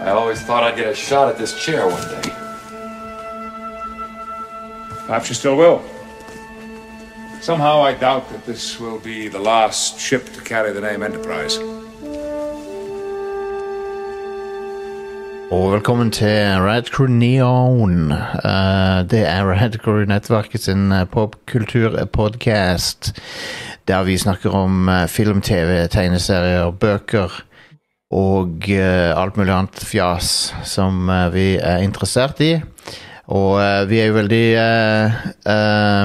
I always thought I'd get a shot at this chair one day. Perhaps you still will. Somehow I doubt that this will be the last ship to carry the name Enterprise. Og velkommen til Red Crew Neon. Eh, det er Red Crew Nettverket sin eh, popkulturpodcast. Der vi snakker om eh, film, TV, tegneserier, bøker og eh, alt mulig annet fjas som eh, vi er interessert i. Og uh, vi er jo veldig uh,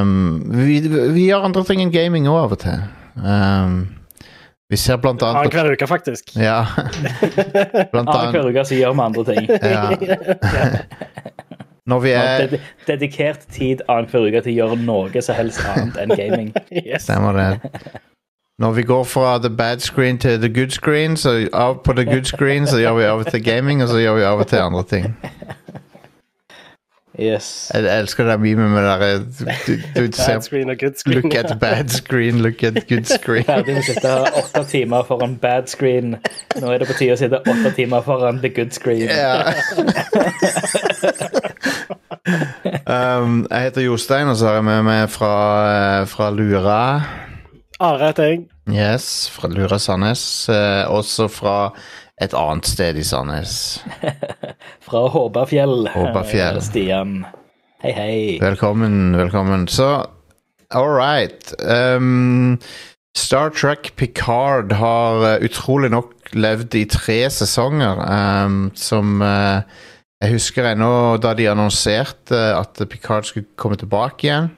um, vi, vi gjør andre ting enn gaming òg av og til. Um, vi ser blant annet Annenhver uke, faktisk. Ja. Annenhver uke så gjør vi andre ting. ja. Når vi er Ded dedikert tid annenhver uke til å gjøre noe som helst annet enn gaming. Yes. Stemmer det. Når vi går fra the bad screen til the good screen, så av på the good screen så gjør vi av og til gaming, og så gjør vi av og til andre ting. Yes. Jeg jeg elsker det memet med det der du, du Bad ser screen og good screen. Look at bad screen, look at good screen. Ferdig med å sitte åtte timer foran bad screen. Nå er det på tide å sitte åtte timer foran the good screen. Yeah. um, jeg heter Jostein, og så har jeg med meg fra, eh, fra Lura. Are heter jeg. Yes, fra Lura Sandnes. eh, også fra et annet sted i Sandnes. Fra Håbafjell. Håbafjell. eh, Stian. Hei, hei. Velkommen, velkommen. Så, all right. Um, Star Trek Picard har uh, utrolig nok levd i tre sesonger, um, som uh, Jeg husker ennå da de annonserte at Picard skulle komme tilbake igjen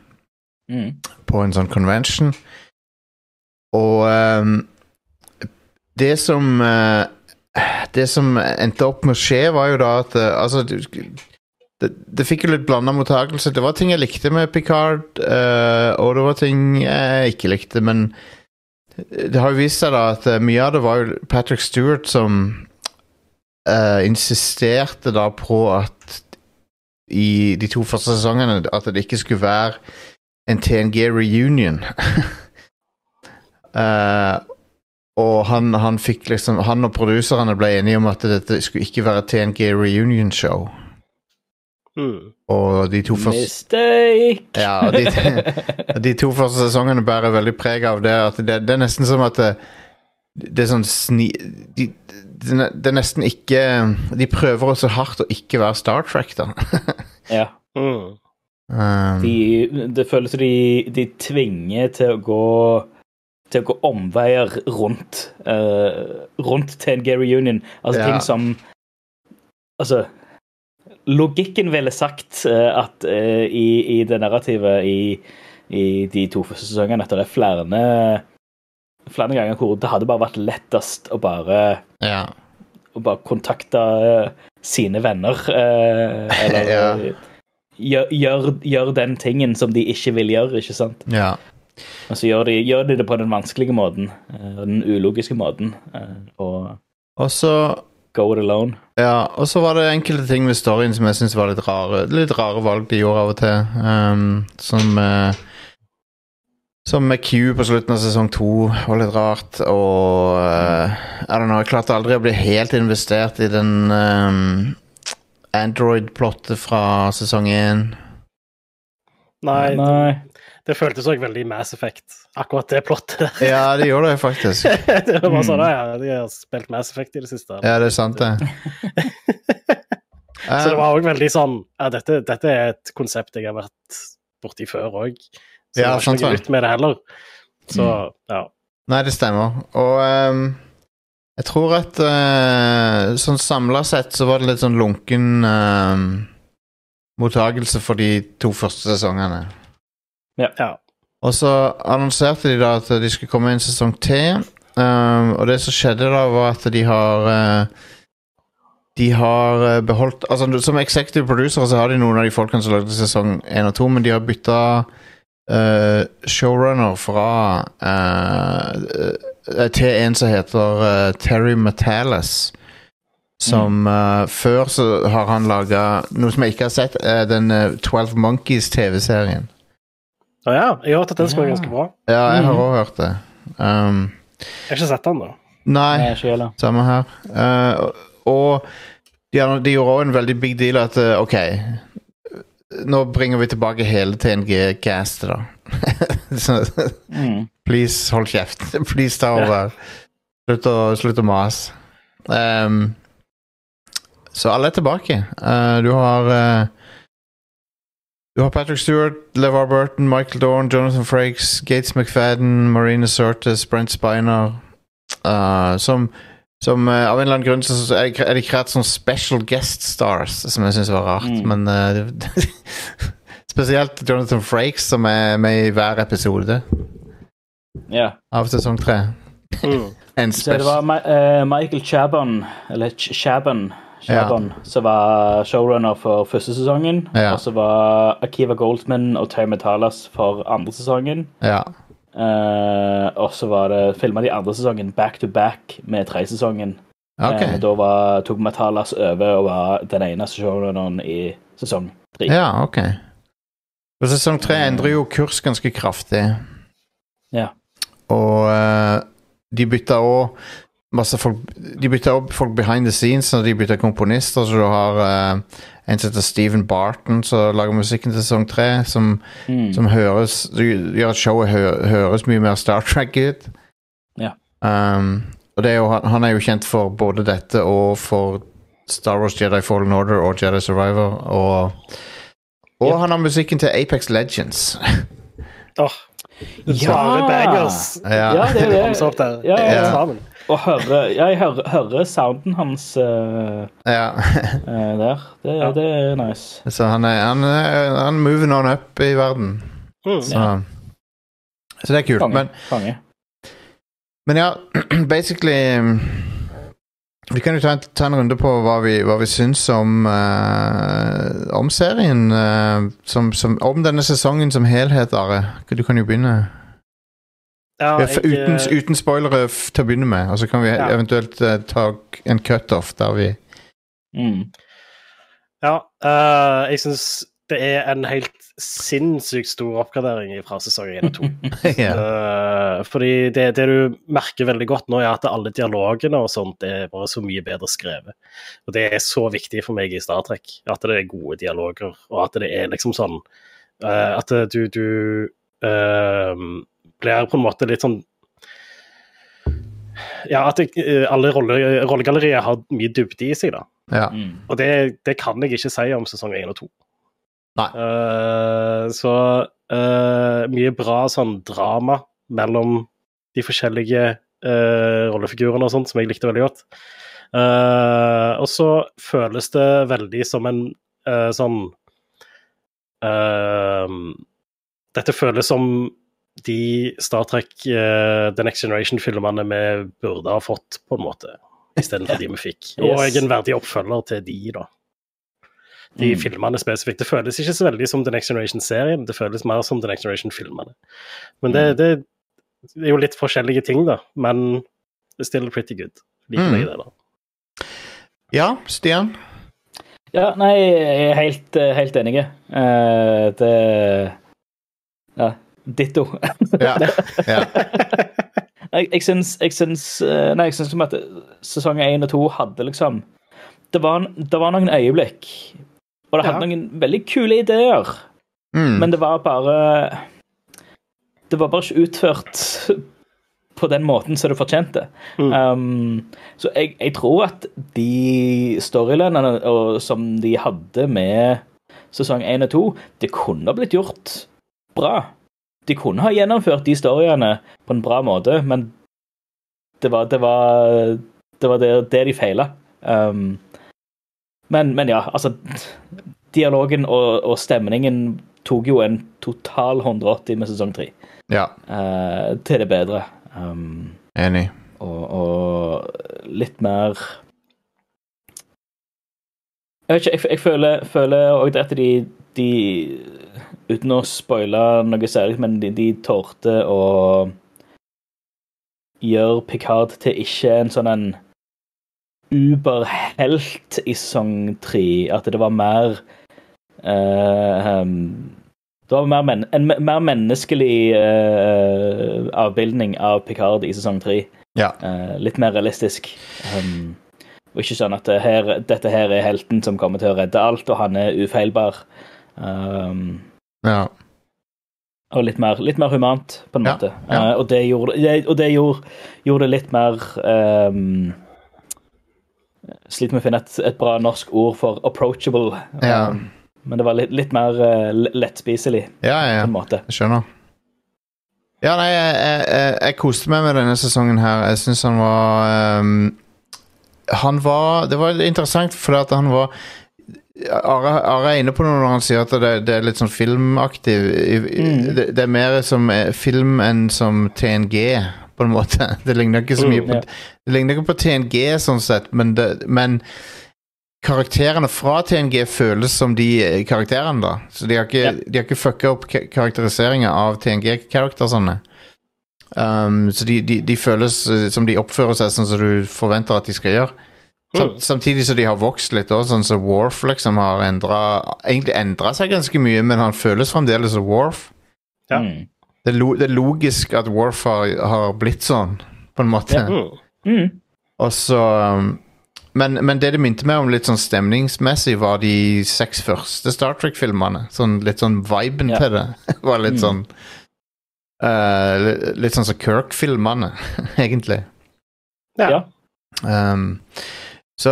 Mm. på en sånn convention. Og um, det som uh, Det som endte opp med å skje, var jo da at uh, Altså det, det fikk jo litt blanda mottakelse. Det var ting jeg likte med Picard, uh, og det var ting jeg ikke likte, men det har jo vist seg da at mye av det var jo Patrick Stewart som insisterte da på at i de to første sesongene at det ikke skulle være en TNG reunion. Eh, og han, han fikk liksom Han og produserne ble enige om at dette skulle ikke være TNG reunion show. Mm. Og de to første Mistake! ja, og de, de to første sesongene bærer veldig preg av det. At det, det er nesten som at det, det er sånn sni... De, det, det er nesten ikke De prøver også hardt å ikke være Star Trek, da. Ja. Mm. um, De, det føles som de, de tvinger til å gå til å gå omveier rundt uh, rundt Gary Union. Altså Ja. ting som Altså Logikken ville sagt uh, at uh, i, i det narrativet i, i de to første sesongene at det er flere flere ganger hvor det hadde bare vært lettest å bare ja. å bare kontakte sine venner. eller Ja. gjøre gjør, gjør den tingen som de ikke vil gjøre, ikke sant? ja. Og så gjør de, gjør de det på den vanskelige måten, eh, den ulogiske måten, eh, og Og så go it alone. Ja, og så var det enkelte ting ved storyen som jeg syns var litt rare. Litt rare valg de gjorde av og til. Um, som uh, Som med Q på slutten av sesong to var litt rart. Og jeg I don't know, jeg klarte aldri å bli helt investert i den um, Android-plottet fra sesong én. Nei, Nei. Det føltes òg veldig Mass Effect, akkurat det plottet der. Ja, det gjorde det faktisk. det var bare sånn, ja, de har spilt Mass Effect i det siste. Ja, det er sant, det. Så det var òg veldig sånn ja, dette, dette er et konsept jeg har vært borti før òg. Så Ja, det var sant ikke noe ut nytt med det heller. Så ja. Nei, det stemmer. Og um, jeg tror at uh, sånn samla sett så var det litt sånn lunken ehm, mottagelse for de to første sesongene. Ja. Og så annonserte de da at de skulle komme en sesong til. Um, og det som skjedde da, var at de har uh, De har eh, beholdt Altså Som executive producer så har de noen av de folkene som lagde sesong 1 og 2, men de har bytta uh, showrunner fra uh, eh, til en som heter eh, Terry Metalis. Som eh, Før så har han laga noe som jeg ikke har sett, eh, den eh, 12 Å ja, jeg har hørt at den skal være ganske bra. Ja, jeg har òg hørt det. Um, Jeg har ikke sett den, da. nei, Nei, samme her. Uh, og de, de gjorde også en veldig big deal at uh, OK, nå bringer vi tilbake hele TNG-castet, da. Så Mm. please, hold kjeft. Please ta over. Slutt å, slutt å mase. Um, så alle er tilbake. Uh, du har Du har Patrick Stewart, LeVar Burton, Michael Dorn, Jonathan Frakes, Gates McFadden, Marina Sirtis, Brent Spiner uh, Som, som uh, av en eller annen grunn så så er er de kreert som special guest stars, som jeg syns var rart. Mm. Men uh, Spesielt Jonathan Frakes, som er med i hver episode yeah. av sesong tre. Mm. En Så det var Ma eh, Michael Chabon, eller Ch Chabon, Chabon som var showrunner for første sesongen. Ja. Og så var Akiva Goldsman og Tay Metalas for andre sesongen. Ja. Uh, og så var det filma de andre sesongen back to back med tredje sesongen. Okay. Uh, da var, tok Metalas over og var den eneste showrunneren i sesong tre. Ja, ok. Og sesong tre endrer jo kurs ganske kraftig. Ja. Og uh, de bytta òg masse folk De bytter opp folk behind the scenes når de bytter komponister, så du har uh, en som heter Stephen Barton som lager musikken til sesong tre, som, Mm. som høres Det gjør at showet hø høres mye mer Star Trek ut. Ja. Um, og det er jo, han- er jo kjent for både dette og for Star Wars Jedi Fallen Order og Jedi Survivor. Og, og yep. han har musikken til Apex Legends. Åh, Bare bangers. Ja. Ja, det er det. Ja, det er det Ja, ja. Ja. Og høre, ja, jeg hører, hører sounden hans uh, ja. eh, der. Det, Ja. det er nice. Så han er, han er han er moving on up i verden. Mm. Så, så det er kult. Fange. Men, Fange. men ja, basically um, Vi kan jo ta en, ta en runde på hva vi, hva vi syns om, uh, om serien. Uh, som, som, om denne sesongen som helhet, Are. Du kan jo begynne. Ja, jeg, uten, eh, uten spoilere til å begynne med, og så kan vi Ja. eventuelt uh, ta en cutoff der vi Mm. Ja, uh, jeg syns det er en helt sinnssykt stor oppgradering fra sesong 1 og 2. ja. uh, fordi det, det du merker veldig godt nå, er at alle dialogene og sånt er bare så mye bedre skrevet. Og det er så viktig for meg i Star Trek, at det er gode dialoger, og at det er liksom sånn uh, At du, du eh, blir på en måte litt sånn Ja, at det, eh, alle rolle, rollegallerier har mye dybde i seg, da. ja. Mm. Og det, det kan jeg ikke si om sesong 1 og 2. Nei. Eh, så uh, mye bra sånn drama mellom de forskjellige uh, rollefigurene og sånt, som jeg likte veldig godt. Eh, og så føles det veldig som en sånn Dette føles som de Star Trek uh, The Next Generation-filmene vi burde ha fått, på en måte, istedenfor de vi fikk. Og Yes. en verdig oppfølger til de, da. De Mm. filmene spesifikt. Det føles ikke så veldig som The Next Generation-serien, det føles mer som The Next Generation-filmene. Men det, Mm. det, er jo litt forskjellige ting, da. Men it's still pretty good. Liker Mm. jeg det, da. ja, Stian? Ja, nei, jeg er helt, eh, helt enig. Uh, det Ja, ditto. Ja. ja. jeg, jeg syns, jeg syns eh, Nei, jeg syns som at sesong én og to hadde liksom det var, det var noen øyeblikk, og det hadde Ja. noen veldig kule ideer, Mm. men det var bare Det var bare ikke utført på den måten som det fortjente. Mm. Um, så jeg, jeg tror at de storylinene som de hadde med sesong 1 og 2, det kunne blitt gjort bra. De kunne ha gjennomført de storyene på en bra måte, men det var det var, det var det, det de feila. Um, men, men ja, altså Dialogen og, og stemningen tok jo en total 180 med sesong 3 ja. Uh, til det bedre. Um, Enig. og, og litt mer Jeg vet ikke, jeg, jeg føler, føler også at de, de Uten å spoile noe særlig, men de, de torde å gjøre Picard til ikke en sånn en uberhelt i sesong tre. At det var mer uh, um, Det var mer men, en mer menneskelig uh, avbildning av Picard i sesong tre. Ja. Uh, litt mer realistisk. Um, Og ikke sånn at det her, dette her er helten som kommer til å redde alt, og han er ufeilbar. Um, Ja. og litt mer, litt mer humant, på en måte. ja. Uh, og det gjorde, det, og det gjorde, gjorde det litt mer um, Sliter med å finne et, et bra norsk ord for approachable. Ja. Um, men det var litt, litt mer uh, lettspiselig, Ja, på en måte. Jeg skjønner. Ja, nei, jeg, jeg, jeg koste meg med denne sesongen her. Jeg syns han var um, Han var Det var interessant, fordi at han var Are, Are er inne på noe når han sier at det, det er litt sånn filmaktig. Mm. Det, det er mer som eh, film enn som TNG, på en måte. Det ligner ikke så mye Mm, på ja. Det ligner ikke på TNG sånn sett, men, det, men karakterene fra TNG føles som de eh, karakterene, da. Så de har ikke, Ja. de har ikke fucka opp ka- karakteriseringa av TNG-karakterene. Um, så de, de, de føles eh, som de oppfører seg sånn som du forventer at de skal gjøre. Sam, Mm. Samtidig som de har vokst litt òg, sånn som Worf liksom har endra Egentlig endra seg ganske mye, men han føles fremdeles som Worf. Ja. Mm. Det er, lo, det er logisk at Worf har, har blitt sånn, på en måte. Ja. Mm. Mm. Og så um, men, men det det minte meg om litt sånn stemningsmessig, var de seks første Star Trek-filmene. Sånn, litt sånn viben Ja. til det. var litt Mm. sånn uh, li- Litt sånn som Kirk-filmene, egentlig. Ja. Ja. Um, så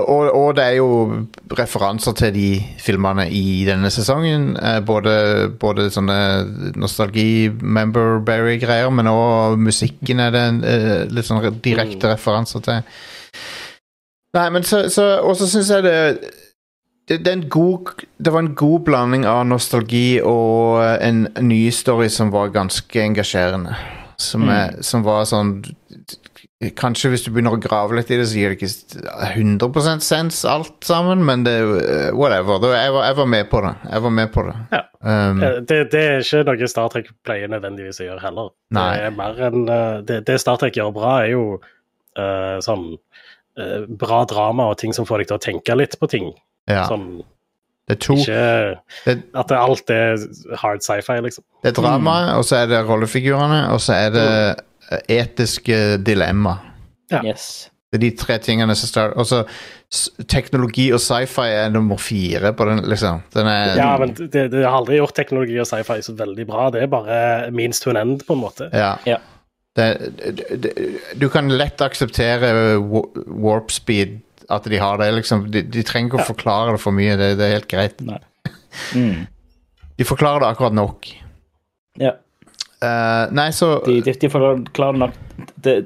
og, og det er jo referanser til de filmene i denne sesongen. eh, både, både sånne nostalgi-member-berry-greier, men òg musikken er det eh, litt sånn direkte referanser til. Nei, men så, så Og så syns jeg det det, det, god, det var en god blanding av nostalgi og eh, en ny story som var ganske engasjerende. Som, er, som var sånn Kanskje hvis du begynner å grave litt i det, så gir det ikke 100% sens alt sammen, men det er eh, whatever. Jeg var, jeg var med på det. Jeg var med på det. Ja. Um, Eh, Det, det er ikke noe Star Trek pleier nødvendigvis å gjøre heller. Nei. Det er mer eh, det, det Star Trek gjør bra, er jo uh, sånn uh, bra drama og ting som får deg til å tenke litt på ting. ja. Sånn Det er to. ikke Det- At det, alt er hard sci-fi, liksom. Det er drama, og så er det rollefigurene, og så er det eh, etiske dilemma. Ja. Yes. Det er de tre tingene som starter Og så teknologi og sci-fi er nummer fire på den, liksom. Den er Ja, men det, det har aldri gjort teknologi og sci-fi så veldig bra. Det er bare means to an end, på en måte. Ja. Ja. Det, det, det, du kan lett akseptere warp speed, at de har det, liksom. De, de trenger ikke å forklare det for mye, det, det er helt greit. Nei. Mm. De forklarer det akkurat nok. Ja. Eh, nei, så De, de, de forklarer nok det,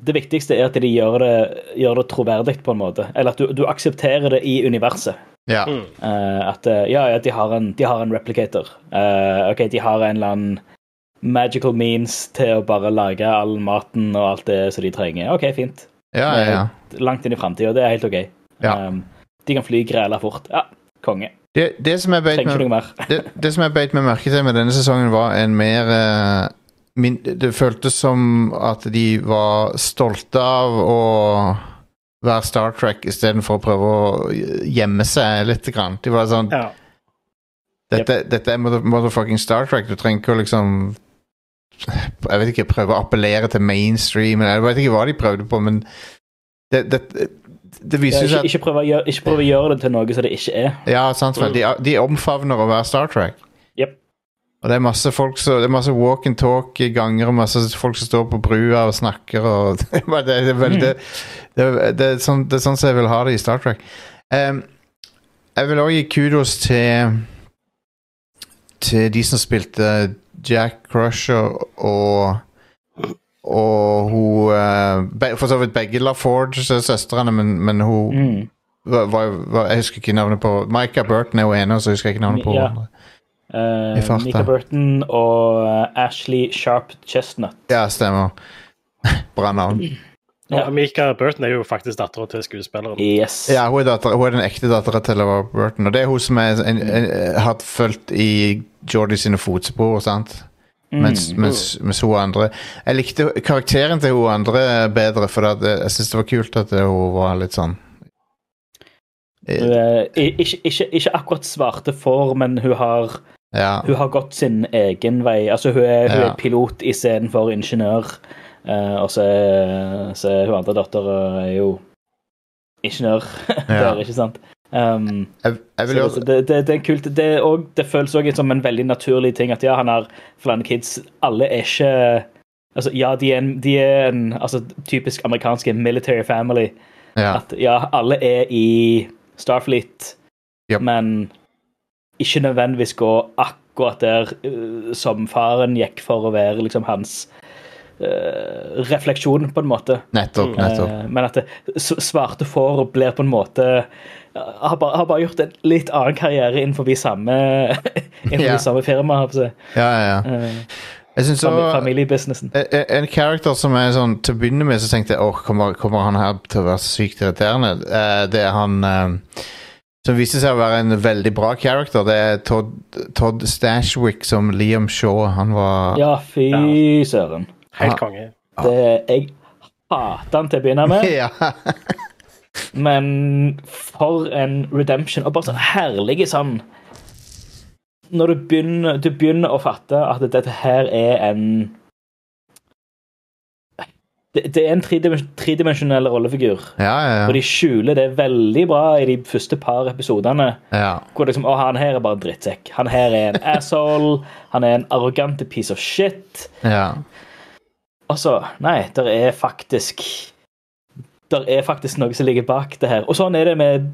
det viktigste er at de gjør det, gjør det troverdig, på en måte. Eller at du, du aksepterer det i universet. Ja. Mm. Eh, at eh, ja, ja, de har en, de har en replicator. Uh, ok, de har en eller annen magical means til å bare lage all maten og alt det som de trenger. Ok, fint. Ja, ja, ja. Langt inn i framtida. Det er helt ok. Ja. Um, de kan fly græla fort. Ja, konge. Det, det som jeg beit Trenger meg det, det som jeg beit meg merke til med denne sesongen, var en mer uh, min, Det føltes som at de var stolte av å være Star Trek istedenfor å prøve å gjemme seg litt. Grann. De var sånn Ja. dette, dette er motherfucking Star Trek. Du trenger ikke å liksom Jeg vet ikke, prøve å appellere til mainstream. Jeg vet ikke hva de prøvde på, men det, det, det Ja, viser ikke, seg at ikke, prøve gjøre, ikke prøve å gjøre det til noe som det ikke er. Ja, sant vel. De, de omfavner å være Star Trek. Yep. Og det er masse folk som Det er masse walk and talk i ganger, og masse folk som står på brua og snakker og Det, er bare- det, det, det, sånn, det er sånn som jeg vil ha det i Star Trek. Um, jeg vil også gi kudos til Til de som spilte Jack Crusher og og hun eh, be, For så vidt begge LaForge, søstrene, men, men hun Mm. hva, hva, hva, jeg husker ikke navnet på Micah Burton er jo ene, og så husker jeg ikke navnet på Ja. Uh, Micah Burton og Ashley Sharp Chestnut. Ja, stemmer. Bra navn. Ja. Og Mika Burton er jo faktisk dattera til skuespilleren. Yes. Ja, hun er, datter, hun er den ekte dattera til LaVar Burton, og det er hun som er, en, en, har fulgt i Jordy sine fotspor, sant? Mm. Mens, mens, mens hun andre Jeg likte karakteren til hun andre bedre, for at jeg, jeg syns det var kult at hun var litt sånn er ikke, ikke, ikke akkurat svarte for, men hun har, Ja. hun har gått sin egen vei. Altså, hun er, hun Ja. er pilot istedenfor ingeniør. Uh, og så er, så er hun andre dattera er jo ingeniør Ja. der, ikke sant? Um, Jeg, jeg vil så det, det, det er kult. Det, er også, det føles òg som en veldig naturlig ting at ja, han har flere kids. Alle er ikke Altså, ja, de er en, de er en altså, typisk amerikanske military family. ja. At ja, alle er i Starfleet, Yep. men ikke nødvendigvis gå akkurat der uh, som faren gikk for å være liksom hans refleksjon, på en måte. Nettopp. nettopp. Eh, men at svarte får blir på en måte eh, har bare, har bare gjort en litt annen karriere innenfor samme, innenfor Ja. samme firma. Ja, ja, ja. Eh, Jeg synes også Familiebusinessen. en- character som er sånn Til å begynne med så tenkte jeg Åh, kommer, kommer han her til å være sykt irriterende? Eh, det er han eh, som viste seg å være en veldig bra character. Det er Todd, Todd Stashwick som Liam Shaw. Han var Ja, fy søren. Helt konge. Det, jeg hater han til å begynne med, ja. men for en redemption. Og bare sånn herlig sånn Når du begynner, du begynner å fatte at dette her er en Det, det er en tredimens- tredimensjonell rollefigur. Ja, Og ja, de skjuler det veldig bra i de første par episodene. ja. Hvor liksom, å, han her er bare en drittsekk. Han her er en asshole. Han er en arrogant piece of shit. ja. Altså, nei, det er faktisk Det er faktisk noe som ligger bak det her. Og sånn er det med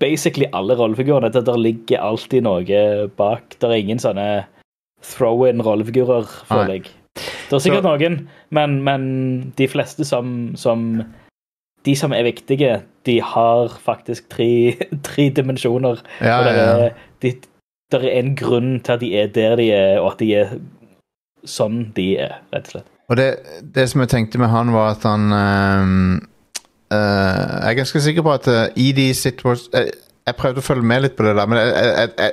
basically alle rollefigurene. Det der ligger alltid noe bak. Det er ingen sånne throw-in rollefigurer, føler jeg. Det er sikkert noen, men, men de fleste som, som De som er viktige, de har faktisk tre, tre dimensjoner. ja, og det ja. ja. de, det er en grunn til at de er der de er, og at de er sånn de er, rett og slett. Og det, det som jeg tenkte med han, var at han ehm, eh, Jeg er ganske sikker på at uh, i de situasjonene jeg, jeg prøvde å følge med litt på det der, men jeg, jeg, jeg,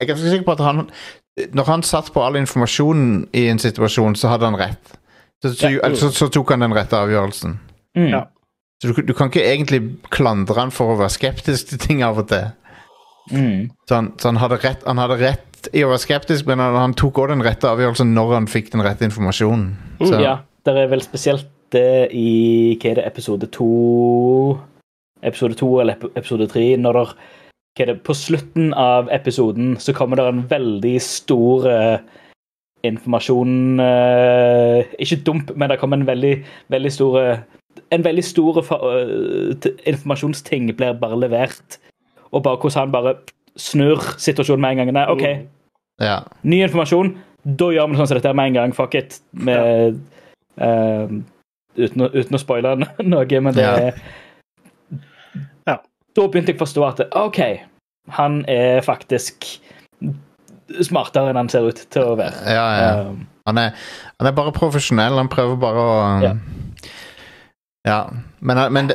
er ganske sikker på at han Når han satt på all informasjonen i en situasjon, så hadde han rett. Så, så, Ja. så, så tok han den rette avgjørelsen. Mm. Ja. Så du, du kan ikke egentlig klandre han for å være skeptisk til ting av og til. Mm. Så han, så han, hadde, rett, han hadde rett i å være skeptisk, men han, han tok også den rette avgjørelsen når han fikk den rette informasjonen. Så, Ja, det er vel spesielt det i Hva er det, episode to? Episode to eller episode tre, når der hva er det, På slutten av episoden så kommer det en veldig stor uh, informasjon uh, Ikke dump, men det kommer en veldig, veldig stor eh, En veldig stor informasjonsting blir bare levert, og bare hvordan han bare snur situasjonen med en gang. Nei, OK, ja. ny informasjon. Da gjør vi sånn som dette med en gang. Fuck it. Med, eh, uten, å, uten å spoile noe, men det Ja. er Ja. Da begynte jeg å forstå at OK, han er faktisk smartere enn han ser ut til å være. Ja, ja. Um, Han, er, han er bare profesjonell. Han prøver bare å Ja. Ja. Men,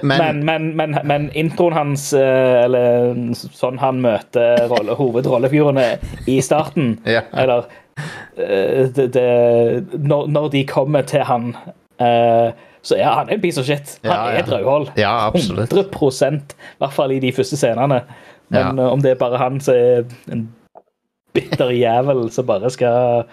men, men, men, introen hans, eh, eller sånn han møter rolle, hovedrollefigurene i starten ja. Eller eh, det, det, når, når de kommer til han, eh, så er han en piece of shit. Han Ja, ja. er rødhål. ja, absolutt. 100 I hvert fall i de første scenene. Men Ja. eh, om det er bare han som er en bitter jævel som bare skal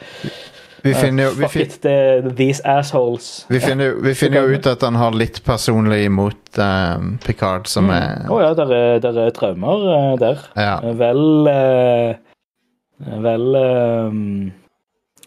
Vi finner jo vi, Fuck fin, it, det these assholes. vi finner, vi finner jo ut at han har litt personlig imot um, Picard, som er Å ja, der er, der er traumer uh, der. Ja. Vel uh, Vel um,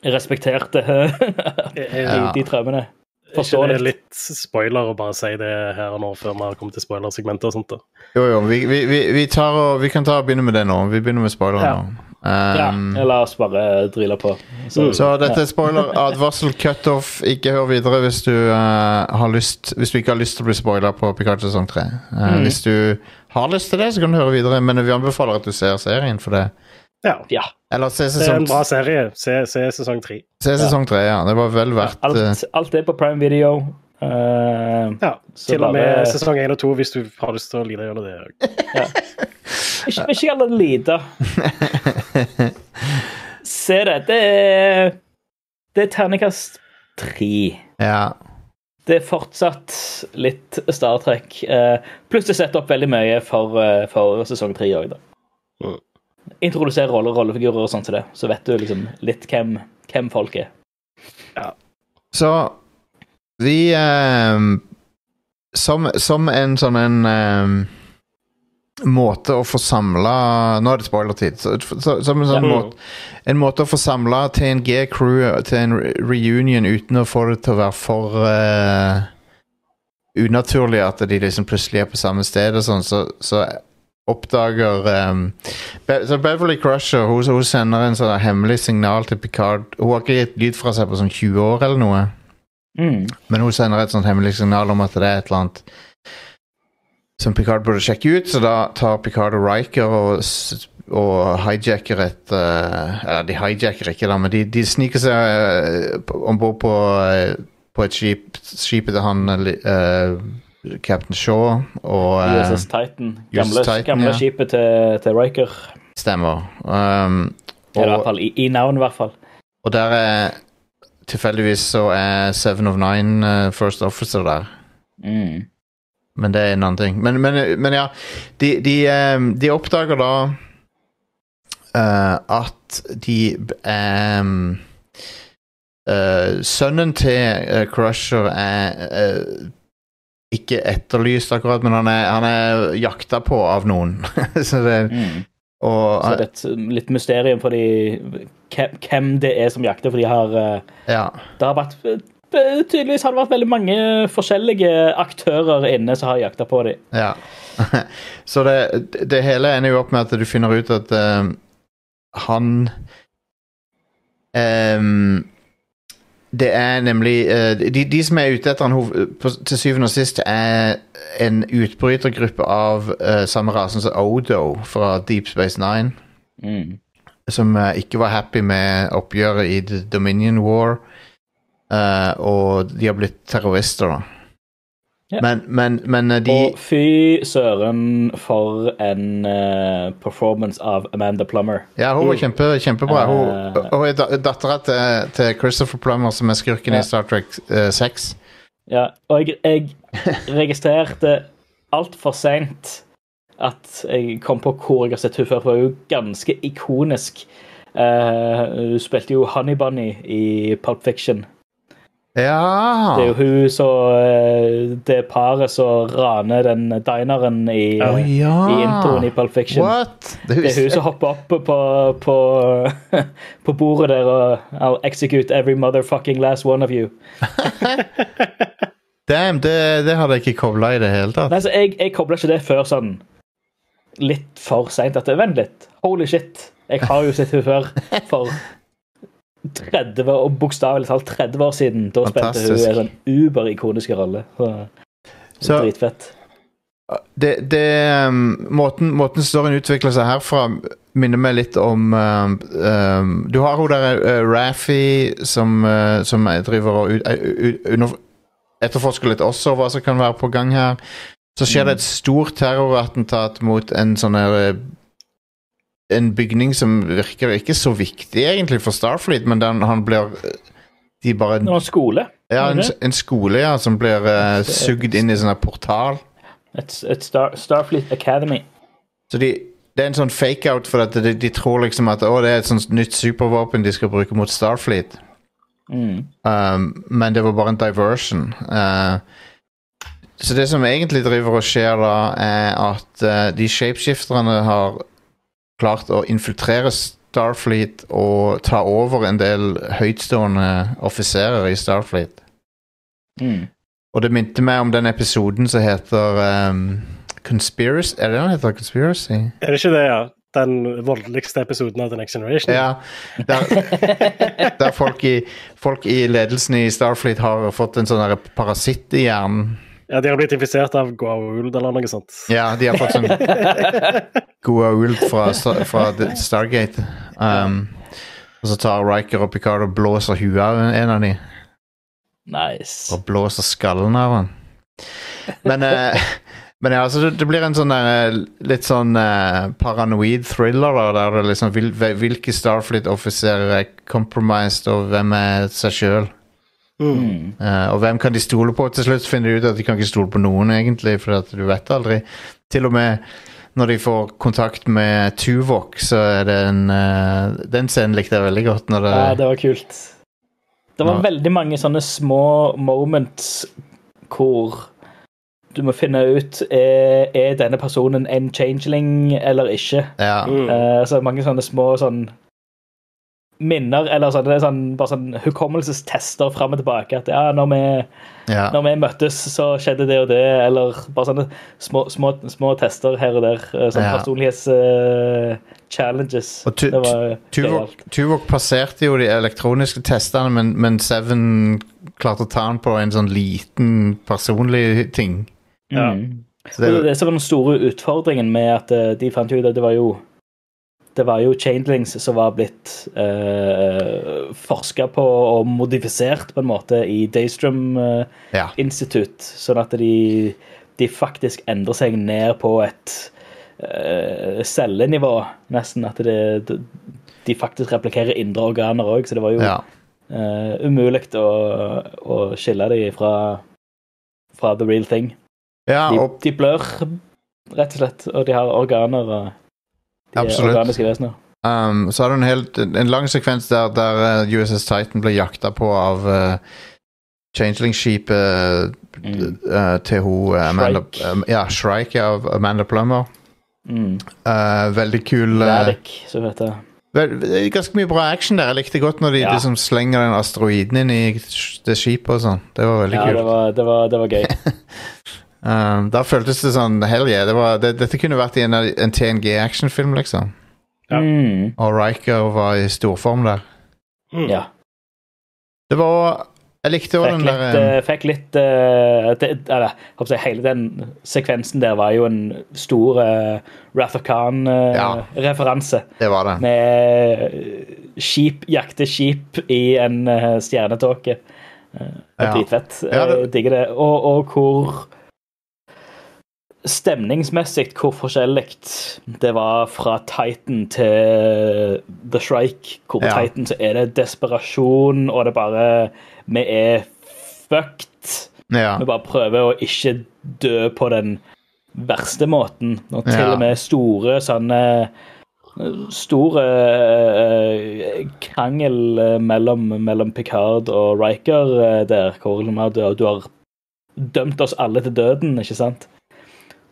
respekterte de, Ja. de traumene. Ikke det er litt spoiler å bare si det her og nå før vi har kommet til spoilersegmentet og sånt. da. Jo, jo, vi, vi, vi, vi, tar og, vi kan ta og begynne med det nå. Vi begynner med spoiler Ja. nå. Ja, Um, la oss bare drille på. Så, Så dette er spoiler, advarsel, cutoff. Ikke hør videre hvis du, uh, har lyst, hvis du ikke har lyst til å bli spoila på Pikachu sesong 3. Mm. Hvis du har lyst til det, så kan du høre videre, men vi anbefaler at du ser serien for det. Ja, ja. Eller se det er en bra serie. Se, se sesong 3. se sesong 3, ja. Det var vel verdt ja, Alt, alt er på Prime Video. Eh, Ja, Så Til og med bare- sesong én og to hvis du har lyst til å lide gjennom det. òg. ikke, ikke alle lite. Se det. Det er Det er terningkast tre. Ja. Det er fortsatt litt Star Trek. Uh, pluss det setter opp veldig mye for, uh, for sesong tre òg, da. Mm. Introdusere roller, rollefigurer og sånt til det, så vet du liksom litt hvem, hvem folk er. Så vi ehm, som, som en sånn en um, måte å få samla Nå er det spoilertid. Så, så, som en sånn Ja. måte, en måte å få samla TNG-crew til en reunion uten å få det til å være for uh, unaturlig at de liksom plutselig er på samme sted og sånn, så, så oppdager um, Be så Beverly Crusher hun, hun sender en sånn hemmelig signal til Picard. Hun har ikke gitt lyd fra seg på sånn 20 år eller noe. Mm. Men hun sender et sånt hemmelig signal om at det er et eller annet som Picard burde sjekke ut, så da tar Picard og Riker og, og hijacker et eh, Eller de hijacker ikke, da, men de, de sniker seg uh, om bord på, uh, på et skip, skipet til han eh, Captain Shaw og eh, USS Titan. Gamle, Titan, gamle ja. skipet til, til Riker. Stemmer. Um, I hvert og, fall i, i navn, i hvert fall. og der er Tilfeldigvis så er Seven of Nine uh, First Officer der. Mm. Men det er en annen ting. Men, men, men ja, de, de, um, de oppdager da uh, at de um, Sønnen til Crusher er ikke etterlyst akkurat, men han er, han er jakta på av noen. Så det, Mm. Og, Så det er et um, litt mysterium for de, hvem, det er som jakter, for de har eh, ja. Det har vært eh, Tydeligvis har det vært veldig mange forskjellige aktører inne som har jakta på dem. Ja. Så det, det hele ender jo opp med at du finner ut at eh, han ehm, Det er nemlig eh, de, de som er ute etter han til syvende og sist, er en utbrytergruppe av eh, samme rasen som Odo fra Deep Space Nine. Mm. Som eh, ikke var happy med oppgjøret i The Dominion War. og de har blitt terrorister, da. Ja. Men, men, men eh, de Og fy søren for en uh, performance av Amanda Plummer. Ja, hun var kjempe, kjempebra. Hun, Eh. hun er dattera til, til Christopher Plummer, som er skurken Ja. i Star Trek uh, 6. Ja, og jeg, jeg registrerte altfor seint at jeg kom på hvor jeg har sett henne før, for hun er jo ganske ikonisk. Uh, hun spilte jo Honey Bunny i Pulp Fiction. Ja! Det er jo hun som Det paret som raner den dineren i, oh, ja. i introen i Pulp Fiction. What? Det Det er hun som hopper opp på, på, på bordet der og I'll execute every motherfucking last one of you. Damn, det, det hadde jeg ikke kobla i det hele tatt. Nei, så Jeg, jeg kobla ikke det før sånn litt for seint. Vent litt. Holy shit. Jeg har jo sett henne før. For 30 år, bokstavelig talt 30 år siden. Da spilte hun Fantastisk. en sånn uber-ikonisk rolle. Så, Så- Dritfett. Det, det um, måten, måten storyen utvikler seg herfra, minner meg litt om um, um, Du har hun der uh, Raffi som, uh, som driver og uh, etterforsker litt også hva som kan være på gang her. Så skjer det et stort terrorattentat mot en sånn her En bygning som virker ikke så viktig egentlig for Starfleet, men den, han blir De bare Det var en skole. Ja, en, en skole ja, som blir uh, sugd inn i sånn portal. Et, et Star, Starfleet Academy. Så de, det er en sånn fake-out for at de, de tror liksom at å, det er et sånt nytt supervåpen de skal bruke mot Starfleet. Mm. Um, men det var bare en diversion. Uh, så det som egentlig driver og skjer da, er at uh, de shapeshifterne har klart å infiltrere Starfleet og ta over en del høytstående offiserer i Starfleet. Mm. Og det minte meg om den episoden som heter um, Conspiracy Er det den heter? Conspiracy? Er det ikke det, ja? Den voldeligste episoden av The Next Generation? Ja. Der, der folk, i, folk i ledelsen i Starfleet har fått en sånn parasitt i hjernen. Ja, De har blitt infisert av Goa'uld eller noe sånt. Ja, de har fått sånn Goa'uld fra, fra Stargate. Um, og så tar Riker og Picard og blåser huet av en av de. Nice. Og blåser skallen av han. Men, uh, men ja, altså det, blir en sånn der, eh, litt sånn uh, paranoid thriller, da, der det liksom hvil, hvilke Starfleet-offiserer er compromised, og hvem er seg sjøl. Mm. Eh, og hvem kan de stole på? Til slutt finner de ut at de kan ikke stole på noen, egentlig, for at du vet aldri. Til og med når de får kontakt med Tuvok, så er det en uh, Den scenen likte jeg veldig godt. Når det, Ja, det var kult. Det var Ja. veldig mange sånne små moments hvor du må finne ut er, er denne personen en changeling eller ikke. Ja. Mm. Uh, så mange sånne små sånn minner, eller sånn, det er sånn, bare sånn hukommelsestester fram og tilbake. At ja, når vi, ja. når vi møttes, så skjedde det og det. Eller bare sånne små, små, små tester her og der. Sånn Sånne Ja. personlighets-challenges. Og det var Tuvok, gøyalt. Tuvok passerte jo de elektroniske testene, men, men Seven klarte å ta den på en sånn liten personlig ting. Ja. Mm. Så Det, det, det som var den store utfordringen med at eh, de fant ut at det var jo det var jo changelings som var blitt uh, forska på og modifisert på en måte i Daystrom eh, ja. Institute, sånn at de, de faktisk endrer seg ned på et eh, cellenivå, nesten. At det, de, de faktisk replikerer indre organer òg, så det var jo ja. uh, umulig å, å skille dem fra, fra the real thing. ja De, og de blør, rett og slett, og de har organer. og De Absolutt. um, så har du en, helt, en lang sekvens der, der eh, USS Titan ble jakta på av uh, Changeling-skipet Mm. uh, til hun eh, Amanda Shrike. Ja, Shrike av Amanda Plummer. Mm. Uh, veldig kul Lærik, som heter er Ganske mye bra action der. Jeg likte godt når de Ja. liksom slenger den asteroiden inn i det skipet og sånn. Det var veldig Ja, kult. det var, det var, det var gøy. Um, da føltes det sånn Hell yeah. Det var, det, dette kunne vært i en, en TNG-actionfilm, liksom. Ja. Mm. Og Riker var i storform der. Mm. ja. Det var Jeg likte òg den der eh, fikk litt uh, det, eller, jeg si, Hele den sekvensen der var jo en stor uh, Rath of Khan-referanse. Det var det. med eh, skip, jakte skip i en uh, stjernetåke. Uh, Ja. Dritfett. Ja, det- digger det. Og, og hvor Stemningsmessig hvor forskjellig det var fra Titan til The Shrike. Hvor på Ja. Titan så er det desperasjon, og det er bare Vi er fucked. Ja. Vi bare prøver å ikke dø på den verste måten. Og til Ja. og med store sånne Store uh, krangel mellom, mellom Picard og Riker eh, der, hvor du, du har dømt oss alle til døden, ikke sant?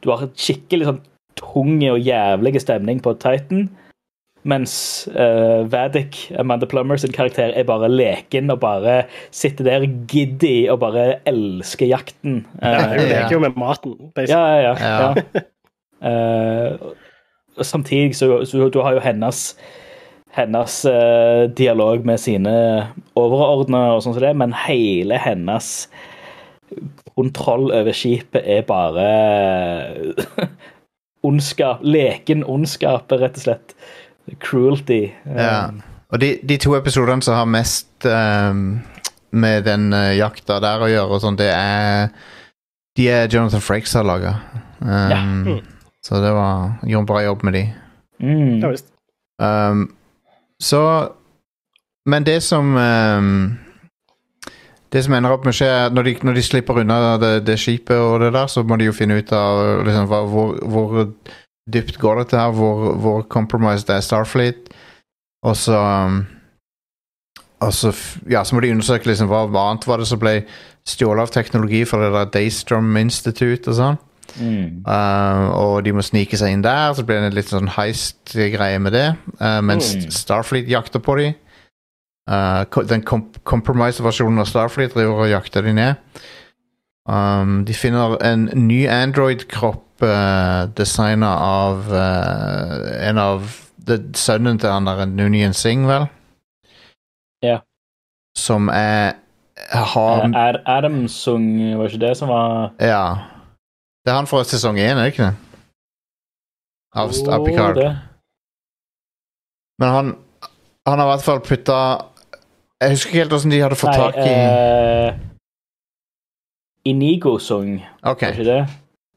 Du har et skikkelig sånn tung og jævlig stemning på Titan. Mens uh, Vadik, Amanda Plummer sin karakter, er bare leken og bare sitter der giddy og bare elsker jakten. Ja, Eh, hun leker jo med maten. basically. ja, ja. Ja. ja. Uh, og samtidig så, så du har jo hennes hennes uh, dialog med sine overordnede og sånn som det, men hele hennes kontroll over skipet er bare ondskap. Leken ondskap, rett og slett. Cruelty. Eh, Ja. Og de, de to episodene som har mest um, med den uh, jakta der å gjøre, og sånn, det er De er Jonathan Frakes har laga. Um, Ja. Mm. Så det var Gjorde en bra jobb med de. Mm. Ja visst. Um, så Men det som um, Det som ender opp med å skje, når de, når de slipper unna det, det skipet og det der, så må de jo finne ut av liksom, hva, hvor, hvor dypt går dette her, hvor, hvor compromised er Starfleet. Og så um, Og så, ja, så må de undersøke liksom, hva, hva annet var det som ble stjålet av teknologi fra det der Daystrom Institute og sånn. Mm. Uh, og de må snike seg inn der, så blir det en litt sånn heist-greie med det. Uh, mens Mm. Starfleet jakter på dem. Uh, den kom compromise-versjonen av Starfleet driver og jakter de ned. Um, de finner en ny Android-kropp uh, designa av uh, en av sønnen til han der Nunien Singh, vel? Ja. Som er har Er Ad Adam sung, var ikke det som var Ja. Det er han fra sesong én, er det ikke det? Av, av Picard. Det. Men han, han har i hvert fall putta Jeg husker ikke helt hvordan de hadde fått Nei, tak i eh, Inigo sung, okay. ikke det?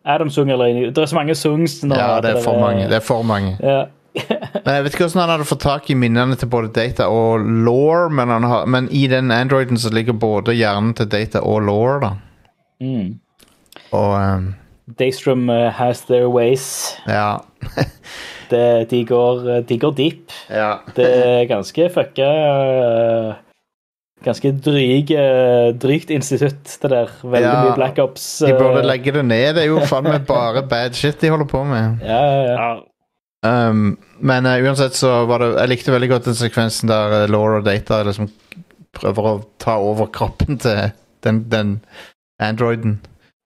Adam sung eller Inigo. Det er så mange songs nå. ja, det er for mange. Det er for mange. Ja. Men Jeg vet ikke hvordan han hadde fått tak i minnene til både Data og Law, men, men i den Androiden så ligger både hjernen til Data og Law, da. Mm. Og um, Daystrom eh, has their ways. ja. Det, de, går, eh, de går deep. ja. Det er ganske fucka eh, ganske dryg, eh, drygt institutt, det der. Veldig Ja, mye Black Ops. De burde eh, legge det ned. Det er jo faen meg bare bad shit de holder på med. Ja, ja, ja. Ja, Um, men uh, uansett så var det Jeg likte veldig godt den sekvensen der Laura og Data liksom prøver å ta over kroppen til den, den androiden.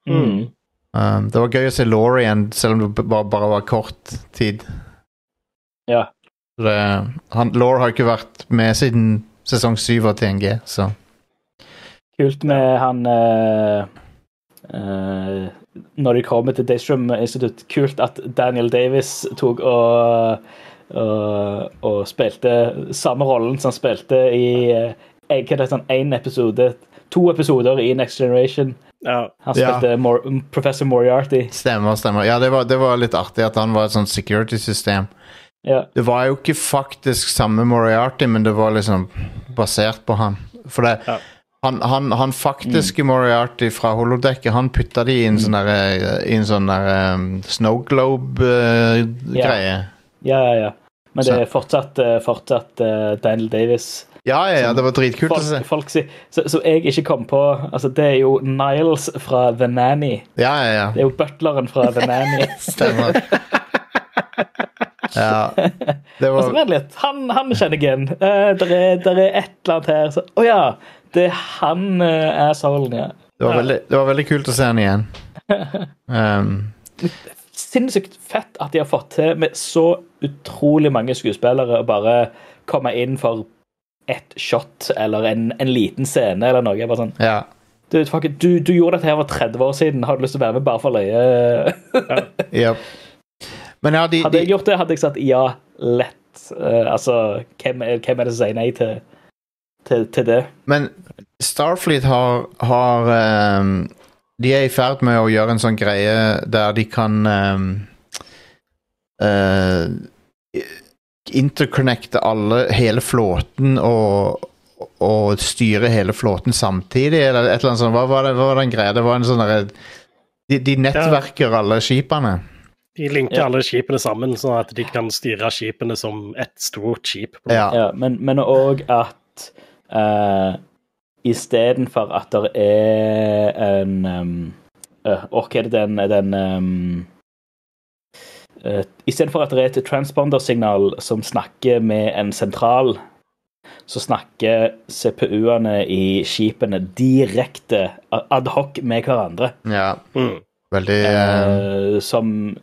Mm. Um, det var gøy å se Laura igjen, selv om det bare, bare var kort tid. ja. Så Det, han, Laura har ikke vært med siden sesong syv av TNG, så Kult med han uh, eh, Når de kommer til Daystrom Institute, kult at Daniel Davis tok og, og, og spilte samme rollen som han spilte i uh, sånn én episode To episoder i Next Generation. ja. Han Ja. spilte Mor Professor Moriarty. stemmer, stemmer. Ja, det var, det var litt artig at han var et sånt security-system. Ja. Det var jo ikke faktisk samme Moriarty, men det var liksom basert på han. For det, Ja. han, han, han faktiske Moriarty fra holodekket, han putta de i en sånn der, i en sånn der um, snow globe-greie. ja, ja, ja. Men det er fortsatt, eh, fortsatt uh, Daniel Davis. ja, ja, ja, det var dritkult å se. Folk, si, så, så jeg ikke kom på altså Det er jo Niles fra The Nanny. Ja, ja, ja. Det er jo butleren fra The Nanny. Stemmer. Ja. Det var vent litt, han, han kjenner jeg igjen. Uh, der, er, der er et eller annet her. Så, oh, ja, det er han uh, assholen, ja. Det var, veldig, det var veldig kult å se han igjen. Um, Sinnssykt fett at de har fått til med så utrolig mange skuespillere å bare komme inn for ett shot eller en, en liten scene eller noe. Bare sånn, ja. du, du, du gjorde dette her for 30 år siden. Har du lyst til å være med bare for løye? Yep. Men ja, de, Hadde jeg gjort det, hadde jeg sagt ja, lett. Uh, altså, hvem, hvem er det som sier nei til, til, til det? Men Starfleet har, har um, De er i ferd med å gjøre en sånn greie der de kan um, uh, Interconnecte alle, hele flåten og, og styre hele flåten samtidig, eller et eller annet sånt. Hva var, det, hva var den greia? Det var en sånn derre de, de nettverker alle skipene. De linker Ja. alle skipene sammen, sånn at de kan styre skipene som ett stort skip. på Ja. Ja, men, men òg at uh, istedenfor at det er en um, uh, er det den, den um, uh, Istedenfor at det er et transpondersignal som snakker med en sentral, så snakker CPU-ene i skipene direkte ad hoc med hverandre. Ja. Mm. veldig uh, Eh, som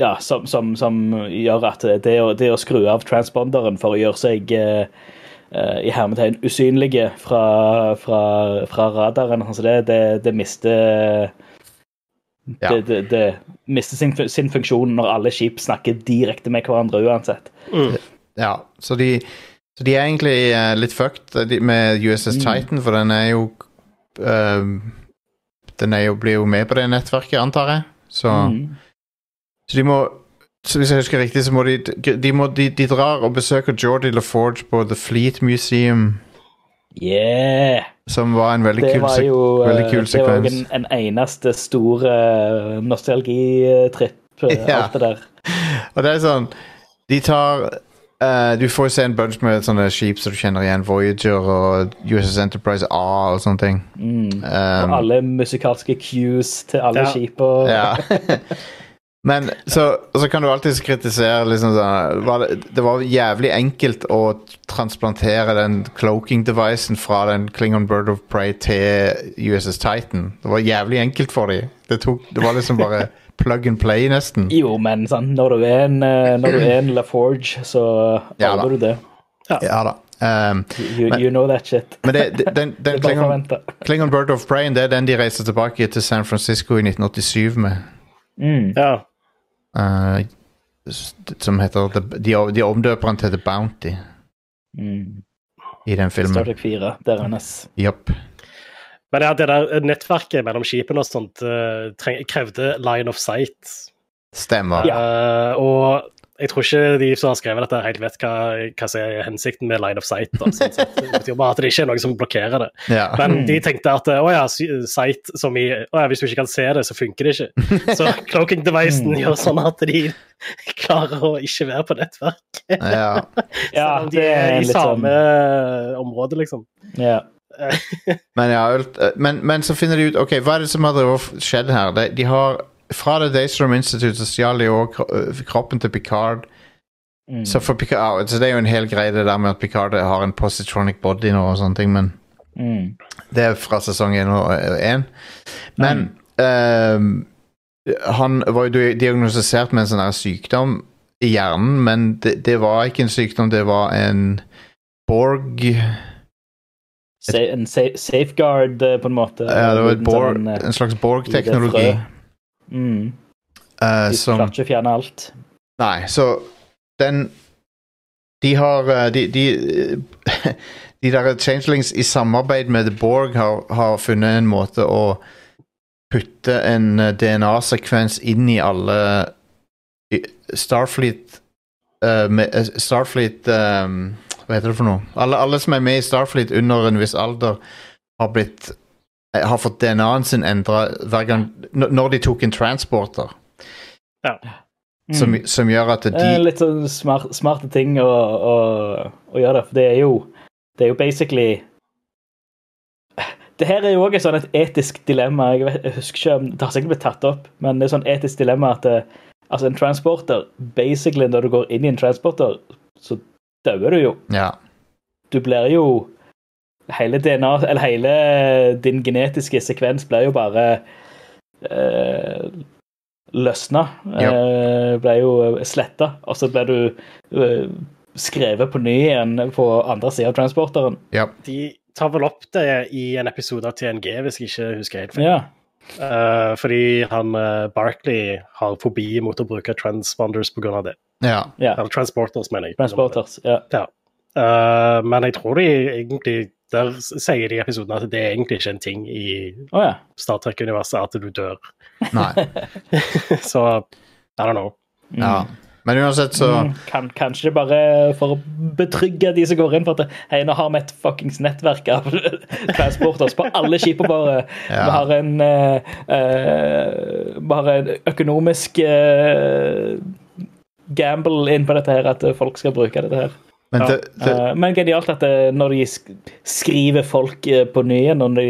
ja, som, som, som gjør at det å, det å skru av transponderen for å gjøre seg eh, eh, i hermetegn usynlige fra, fra, fra radaren, altså det, det, det mister Ja. det, det, det mister sin, sin funksjon når alle skip snakker direkte med hverandre uansett. Mm. Ja, så de, så de er egentlig eh, litt fucked eh, med USS Mm. Titan, for den er jo ehm, Den er jo, blir jo med på det nettverket, antar jeg. Så, Mm. Så de må så Hvis jeg husker riktig, så må de De, må, de, de drar og besøker Jordi LaForge på The Fleet Museum, Yeah! som var en veldig Det kul, var jo veldig eh, kul det var jo en, en eneste stor eh, nostalgitripp, eh, Ja. alt det der. Og det er sånn De tar uh, Du får jo se en bunch med sånne skip som du kjenner igjen. Voyager og USS Enterprise A og sånne ting. Mm. Um, Og alle musikalske cues til alle Ja. skip og Ja. Men så, så kan du alltid kritisere liksom sånn var det, det var jævlig enkelt å transplantere den cloaking-devicen fra den Klingon Bird of Prey til USS Titan. Det var jævlig enkelt for dem. Det, tok, det var liksom bare plug and play, nesten. Jo, men sånn, når du er en, eh, når du er en LaForge, så Ja da. du det. Ja da. Um, You, Men- you know that shit. men det, det, den, den Klingon. Klingon Bird of Prey det er den de reiser tilbake til San Francisco i 1987 med. Mm. Ja. Uh, som heter The, de, de omdøper den til The Bounty Mm. i den filmen. Star. Trek 4, der er hennes. Yep. Men ja, det der nettverket mellom skipene og sånt eh, treng, krevde line of sight. Stemmer. Ja, og jeg tror ikke de som har skrevet dette, helt vet hva, hva som er hensikten med line of sight. Da, sånn sett. Det betyr bare at det ikke er noe som blokkerer det. Ja. Men de tenkte at å ja, sight som i å ja, Hvis du ikke kan se det, så funker det ikke. Så cloaking-devicen gjør sånn at de klarer å ikke være på nettverk. ja. Ja, Selv om de er i sånn samme område, liksom. ja. Men, ja, eh, men, men så finner de ut Ok, hva er det som har skjedd her? De, de har Fra The Daystrom Institute så stjal de òg kroppen til Picard. Mm. Så, for Picard, så det er jo en hel greie det der med at Picard har en positronic body nå og sånne ting, men Mm. det er fra sesong 1 og 1. Men ehm, han var jo diagnostisert med en sånn sykdom i hjernen, men det, det var ikke en sykdom, det var en Borg Sa en safeguard, eh, på en måte. Ja, det var et Borg, sånn, eh, en slags Borg-teknologi. Mm. eh, De som klarte ikke å fjerne alt. Nei, så den De har eh, De, de, de der changelings i samarbeid med The Borg har, har funnet en måte å putte en eh, DNA-sekvens inn i alle Starfleet uh, Starfleet um, Hva heter det for noe? Alle, alle som er med i Starfleet under en viss alder, har blitt har fått DNA-en sin endra hver gang Når de tok en transporter. Mm. Som, som gjør at de Det er litt sånn smart, smarte ting å, å, å gjøre det, for det er jo Det er jo basically Det her er jo òg et sånn et etisk dilemma. Jeg, vet, jeg husker ikke om Det har sikkert blitt tatt opp, men det er sånn etisk dilemma at det, altså en transporter Basically, når du går inn i en transporter, så dauer du jo. Ja. Du blir jo Hele DNA, eller hele din genetiske sekvens ble jo bare eh, løsna. Eh, ble jo sletta, og så ble du eh, skrevet på ny igjen på andre sida av transporteren. ja. De tar vel opp det i en episode av TNG, hvis jeg ikke husker helt feil. Ja. Uh, fordi han uh, Barkley har fobi mot å bruke transponders pga. det. ja. Yeah. Eller transporters, mener jeg. Transporters. Ja. Eh, men jeg tror de egentlig Der sier de i episoden at det er egentlig ikke en ting i oh, ja. Star Trek-universet at du dør. Nei. Så I don't know. Ja. Men uansett, så Mm, kan, kanskje det bare for å betrygge de som går inn, for at hei, nå har vi et fuckings nettverk av transporters på alle skipene våre. Ja. Vi har en uh, eh, Vi en økonomisk uh, gamble inn på dette her, at folk skal bruke dette her. Men det, det, Eh, men genialt at når de skriver folk eh, på ny igjen, når de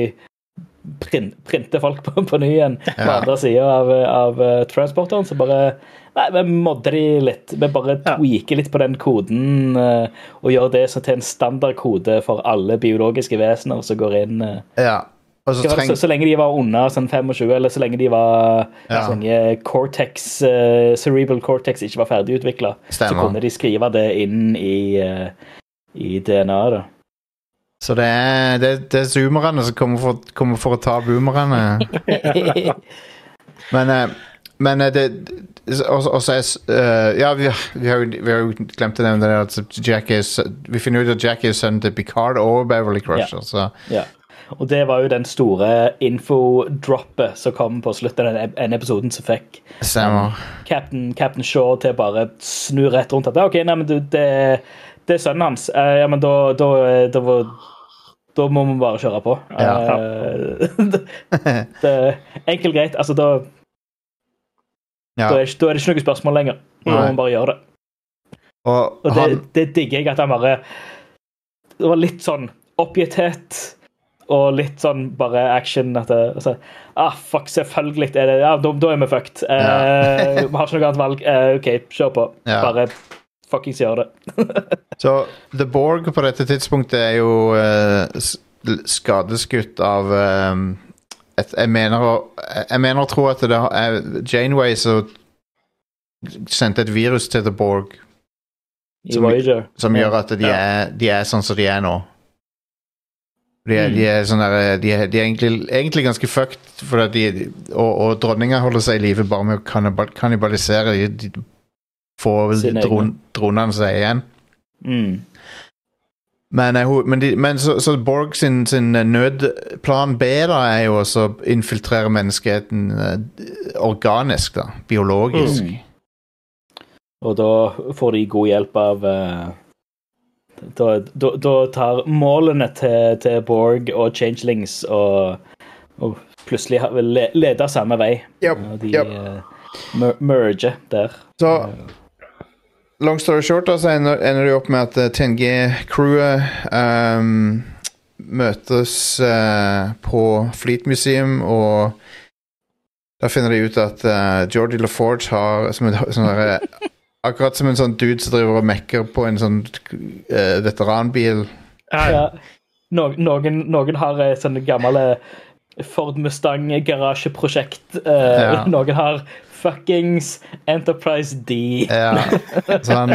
print, printer folk på, på ny igjen på andre sida av, av eh, transporteren, så bare Nei, vi modder de litt. Vi bare Ja. tweaker litt på den koden og gjør det så til en standardkode for alle biologiske vesener som går inn. ja. Så treng, så, så lenge de var under sånn 25, eller så lenge de var Ja. så lenge cortex, uh, cerebral cortex ikke var ferdigutvikla, så kunne de skrive det inn i, uh, i DNA-et. så det er, det, det er zoomerne som kommer for, kommer for å ta boomerne. Men, uh, men det Og så er Ja, vi, vi, har jo, vi har jo glemt å nevne det at Jack er Vi finner ut at Jack er sønnen til Picard og Beverly Crusher, så Ja. Og det var jo den store infodroppet som kom på slutten av den en episoden som fikk stemmer. Captain, Captain Shaw til bare snu rett rundt at OK, nei, men du, det, det er sønnen hans. Uh, ja, men da, da, da, var- da må vi bare kjøre på. Ja. Eh, det, det, enkelt greit. Altså, da, Ja. da, er, da er det ikke noe spørsmål lenger. Da må vi bare gjøre det. Og Og det, han det digger jeg at han bare Det var litt sånn oppgitthet og litt sånn bare action. At det, altså, ah, fuck, selvfølgelig er det Ja, da, da er vi fucked. Eh, vi har ikke noe annet valg. Eh, OK, kjør på. Ja. Bare fuckings gjør det. Så The Borg på dette tidspunktet er jo uh, skadeskutt av um, et, jeg, mener å, jeg mener å tro at det er Janeway som sendte et virus til The Borg Som- som gjør at de, Ja. er, de er sånn som de er nå. De er, Mm. de er, sånne, de er, de er egentlig, egentlig ganske fucked, og, og dronninga holder seg i live bare med å kannibal- kannibalisere de, de få dron, dronene seg igjen. Mm. Men, eh, men, men så, så Borg sin, sin eh, nødplan B da er jo også å infiltrere menneskeheten eh, organisk, da. Biologisk. Mm. Og da får de god hjelp av eh, da, da, da tar målene til, til Borg og Changelings og, og plutselig le, leder samme vei. Yep, Og de yep. eh, mer- merger der. Så long story short, da, så ender, ender det opp med at eh, 10G-crewet um, møtes uh, på Fleet Museum, og da finner de ut at uh, Geordie LaForge har som en, sånn Akkurat som en sånn dude som driver og mekker på en sånn uh, veteranbil. Ja. No, noen, noen har eh, sånne gamle Ford Mustang-garasjeprosjekt. Uh, Ja. Noen har fuckings Enterprise D. Ja. Så han,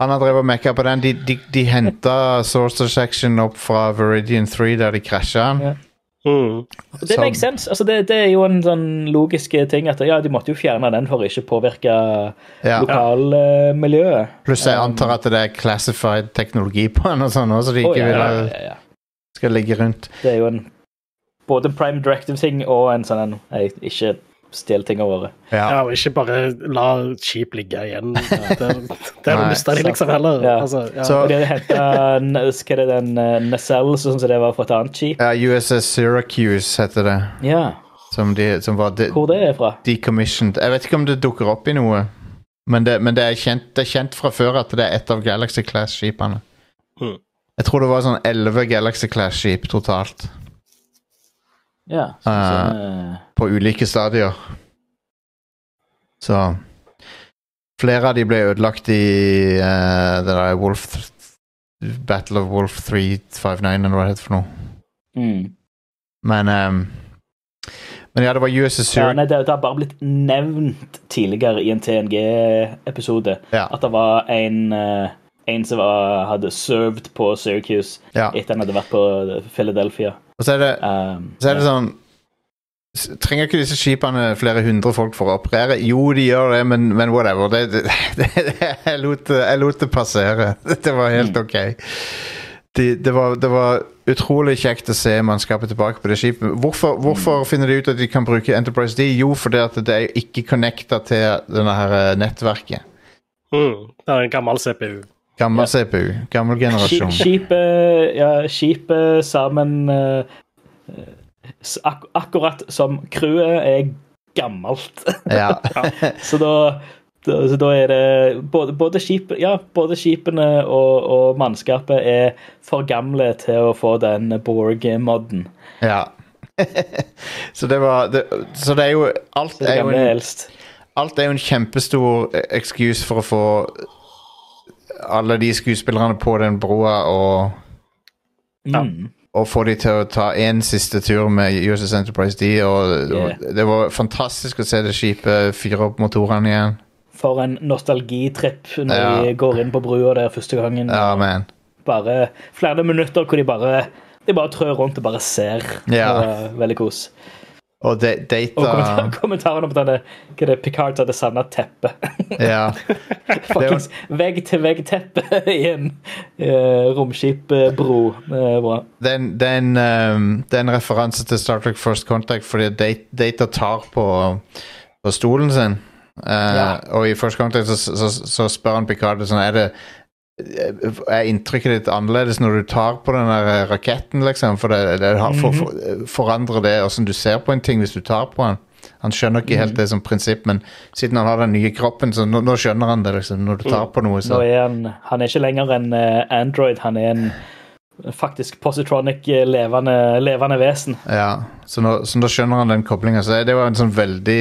han har drevet og mekka på den. De, de, de henta Sorcerer Section opp fra Viridian 3, der de krasja den. Ja. Mm. Det makes sense. Altså, det, det er jo en sånn logisk ting at ja, de måtte jo fjerne den for å ikke påvirke Ja. lokalmiljøet. Pluss jeg antar at det er classified teknologi på den, og sånn så de ikke ikke ja, vil ja, ha- ja, ja. skal ligge rundt. Det er jo en både en Prime Directive-ting og en sånn en ikke stjel tingene våre. Ja. Ja, og ikke bare la skip ligge igjen. Det, har du mista de liksom heller. Ja. Altså, ja. Så- Og de henta den uh, Nacelle, sånn som det var for et annet skip? ja, USS Syracuse heter det. Ja, Som, de, som var de, hvor det er fra? decommissioned. Jeg vet ikke om det dukker opp i noe, men det, men det, er, kjent, det er kjent fra før at det er et av Galaxy Class-skipene. Mm. Jeg tror det var sånn elleve Galaxy Class-skip totalt. Ja. Ah. Sånn, uh, på ulike stadier. Så Flere av de ble ødelagt i uh, det der Wolf Battle of Wolf 359, eller hva det heter for noe. mm. Men um, Men ja, det var USS ja, nei, det, det har bare blitt nevnt tidligere i en TNG-episode Ja. at det var en eh, en som var, hadde served på Syracuse Ja. etter han hadde vært på Philadelphia. Og så er det, Um, så er det sånn Trenger ikke disse skipene flere hundre folk for å operere? Jo, de gjør det, men, men whatever. Det, det, det, jeg, lot, det- jeg lot det passere. Det var helt ok. De, det, var, det var utrolig kjekt å se mannskapet tilbake på det skipet. Hvorfor, hvorfor finner de ut at de kan bruke Enterprise D? Jo, fordi at det er ikke connecta til denne her eh, nettverket. Mm. Det er en gammel CPU. Gammel CPU. Gammel generasjon. Skip- Skipet ja, sammen eh, ak Akkurat som crewet er gammelt. Ja. så da så da er det både, både, skip, ja, både skipene og, og mannskapet er for gamle til å få den Borg-modden. ja. så det var det, Så det er jo Alt Det er jo er en. Alt er jo en kjempestor eh, excuse for å få alle de skuespillerne på den broa og, Ja. Mm. og få de til å ta en siste tur med USS Enterprise D. Og, Yeah. og det var fantastisk å se det skipet fyre opp motorene igjen. For en nostalgitripp når Ja. de går inn på brua der første gangen. Ja, man. Bare flere minutter hvor de bare de bare trør rundt og bare ser. Ja. Det var veldig kos. Og de, data og kommentarene på denne hva det, Picard hadde savna teppe. Ja. Fuckings vegg-til-vegg-teppe i en uh, romskipbro. Det er. Det er en- det er en, um, en referanse til Star Trek First Contact fordi Dat- Data tar på, på stolen sin. Uh, Ja. Og i First Contact så, så, så spør han Picard sånn, er det er inntrykket ditt annerledes når du tar på den raketten, liksom? For det, det har, for, for, forandrer det åssen du ser på en ting hvis du tar på den? Han skjønner ikke helt det som prinsipp, men siden han har den nye kroppen, så nå, nå skjønner han det, liksom. Når du tar på noe, så er han, han er ikke lenger en eh, Android, han er en faktisk positronic eh, levende, levende vesen. Ja, så nå, så nå skjønner han den koblinga. Så det var en sånn veldig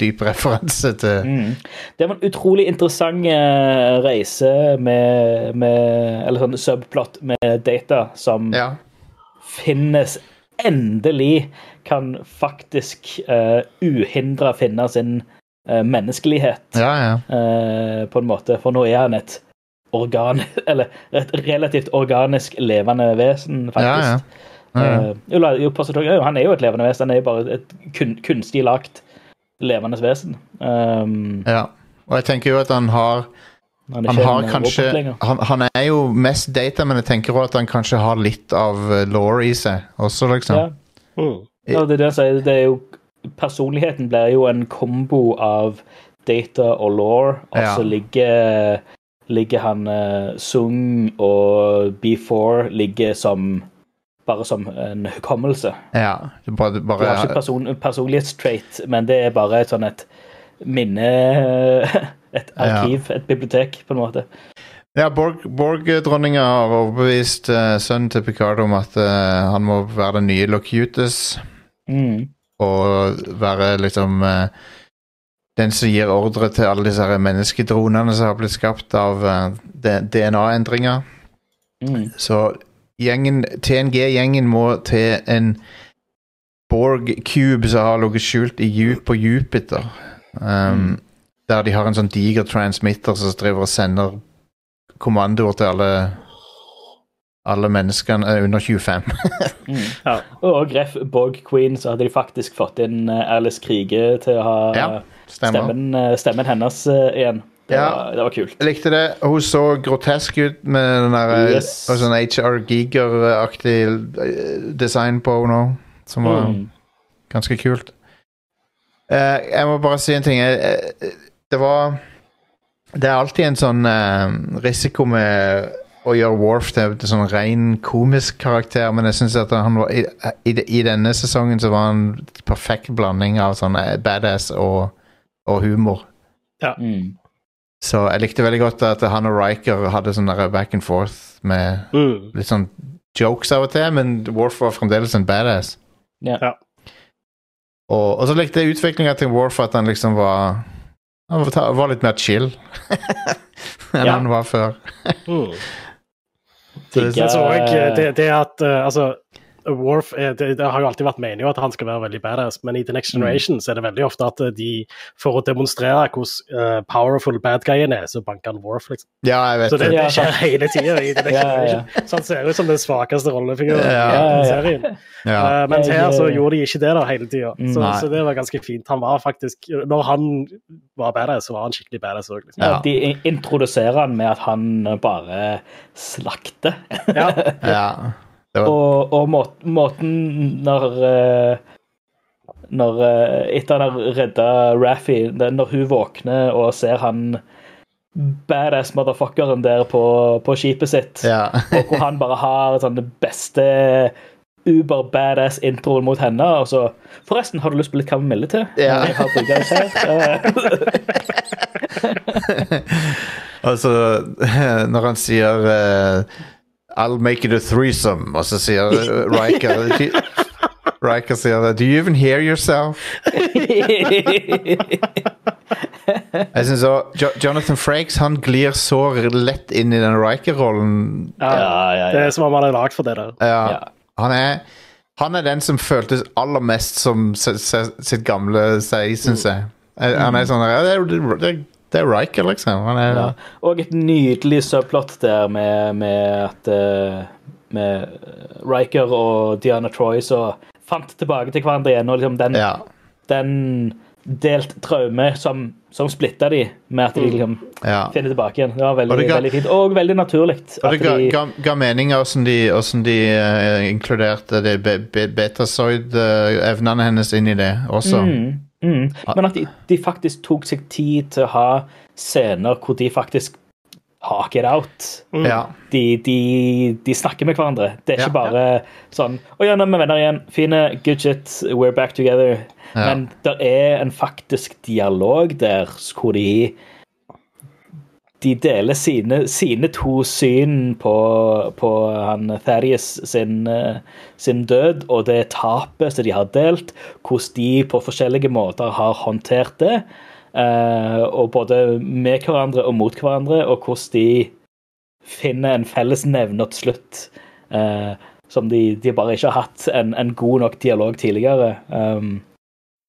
dyp referanse til Mm. Det var en utrolig interessant eh, reise med, med Eller sånn subplot med data som Ja. finnes endelig kan faktisk uh, uhindra finne sin uh, menneskelighet, Ja, ja. Uh, på en måte. For nå er han et organ Eller et relativt organisk levende vesen, Ja, ja. faktisk. ja, ja. uh, jo, jo, Pastor han er jo et levende vesen. Han er jo bare et kun, kunstig lagt levende vesen. Um, ja. Og jeg tenker jo at han har han Han har kanskje han, han er jo mest data, men jeg tenker også at han kanskje har litt av eh, law i seg også, liksom. Ja. Mm. Ja, det er det sier. Det er jo Personligheten blir jo en kombo av data og law, og Ja. så ligger, ligger han eh, Sung og B4 ligger som bare som en hukommelse. Ja. Bare, Du har ikke person, personlighetstrait, men det er bare et sånn et minne Et arkiv, et bibliotek, på en måte. Ja, Borg- Borg-dronninga har overbevist uh, sønnen til Picard om at uh, han må være den nye Locutus. Mm. Og være liksom eh, den som gir ordre til alle disse menneskedronene som har blitt skapt av uh, DNA-endringer. Mm. Så gjengen, TNG-gjengen må til en Borg-cube som har ligget skjult i djup på Jupiter. Um, Der de har en sånn diger transmitter som driver og sender kommandoer til alle alle menneskene eh, under 25. Mm. Ja. Og Ref Bog Queen, så hadde de faktisk fått inn eh, Alice Krige til å ha Ja, stemmen, eh, stemmen hennes eh, igjen. Det, Ja. var, det var kult. Jeg likte det. Hun så grotesk ut med den der Yes. sånn HR Giger-aktig design på henne nå, som var Mm. ganske kult. Uh, jeg må bare si en ting. Jeg, det var Det er alltid en sånn uh, risiko med å gjøre Worf til en sånn ren komisk karakter, men jeg syns at han var i, i, i denne sesongen så var han perfekt blanding av sånn eh, badass og, og humor. Mm. Så jeg likte veldig godt at han og Riker hadde sånn back and forth med Mm. litt sånn jokes av og til, men Worf var fremdeles en badass. Ja. Ja. Og, og så likte jeg utviklinga til Worf, at han liksom var Han var, var litt mer chill enn Ja. han var før. Mm. Det- Men så jeg. det, det at eh, altså Worf er, det, det har jo alltid vært meningen at han skal være veldig badass, men i The Next Generation så er det veldig ofte at eh, de, for å demonstrere hvordan uh, powerful bad guyen er, så banker han Worf, liksom. Ja, jeg vet Så det, det. Ja, skjer hele tida i The Next Ja. Generation. Så han ser ut som den svakeste rollefiguren Ja, i serien. Ja. Eh, mens her så gjorde de ikke det da hele tida, så, Nei. så det var ganske fint. Han var faktisk Når han var badass, så var han skikkelig badass òg, liksom. Ja. Ja. De introduserer han med at han bare slakter. Ja. var, Og, og må, måten når eh, Når eh, Etter han har redda Raffi, når hun våkner og ser han badass motherfuckeren der på, på skipet sitt, ja. og hvor han bare har sånn det beste uber-badass introen mot henne, og så Forresten, har du lyst på litt kamomille til? Ja. Jeg har brygget her. Altså, når han sier eh, I'll make it a threesome, og så sier Riker Riker sier Do you even hear yourself? Jeg synes også, jo Jonathan Frakes han glir så lett inn i den Riker-rollen. Ja, Ja, ja, Det er som om han er lagd for det der. Ja, Ja. han, er, han er den som føltes aller mest som se, se, sitt gamle seg, syns jeg. Eh, Han er sånn ja, det, er, det, er- det er Riker, liksom. Er, Ja. Og et nydelig subplot der med, med at eh, Med Riker og Diana Troy så fant tilbake til hverandre igjen. Og liksom den, ja. den delt traume som, som splitta de, med at de liksom ja. finner tilbake igjen. Det var veldig, Og det ga- veldig fint. Og veldig naturlig. Og det ga, de- ga, ga mening hvordan de, hvordan de uh, inkluderte de be, be, betazoid-evnene hennes inn i det også. Mm, mm. Men at de, de faktisk tok seg tid til å ha scener hvor de faktisk hake it out. Ja. De, de, de snakker med hverandre. Det er ikke Ja. bare sånn Å ja, nå er vi venner igjen. Fine. Good shit. We're back together. Ja. Men det er en faktisk dialog der hvor de de deler sine, sine to syn på, på han Thaddeus sin, eh, sin død og det tapet som de har delt. Hvordan de på forskjellige måter har håndtert det. eh, og både med hverandre og mot hverandre, og hvordan de finner en felles nevner til slutt. eh, som de, de bare ikke har hatt en, en god nok dialog tidligere. Um,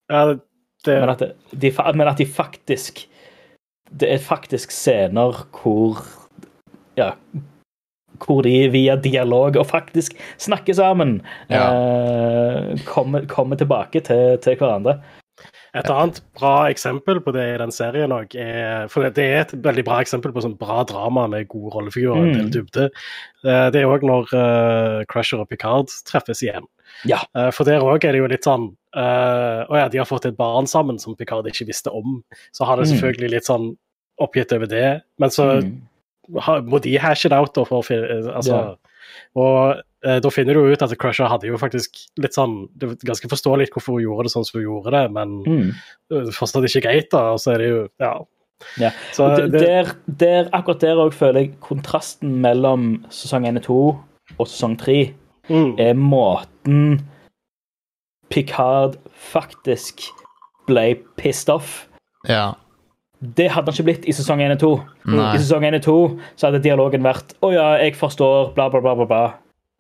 Ja, det, det, men, at de, men at de faktisk Det er faktisk scener hvor Ja. Hvor de via dialog og faktisk snakker sammen, eh, kommer, kommer tilbake til, til hverandre. Et annet bra eksempel på det i den serien er For det er et veldig bra eksempel på sånn bra drama med gode rollefigurer og en del Mm. dybde. Eh, Det er òg når uh, Crusher og Picard treffes igjen. Ja. Eh, For der òg er det jo litt sånn eh, og ja, de har fått et barn sammen som Picard ikke visste om. Så har det Mm. selvfølgelig litt sånn oppgitt over det. Men så Mm. ha- må de hashe det out, da, for å finne altså, Og uh, da finner du ut at Crusher hadde jo faktisk litt sånn Det er ganske forståelig hvorfor hun gjorde det sånn som hun gjorde det, men Mm. er fortsatt ikke greit, da. Og så er det jo Ja. Ja. Så det, der, der, akkurat der òg føler jeg kontrasten mellom sesong 1 og 2 og sesong 3 mm, er måten Picard faktisk ble pissed off. Ja. Det hadde han ikke blitt i sesong 1 og 2. Nei. I sesong 1 og 2 så hadde dialogen vært Å ja, jeg forstår, bla, bla, bla, bla. bla.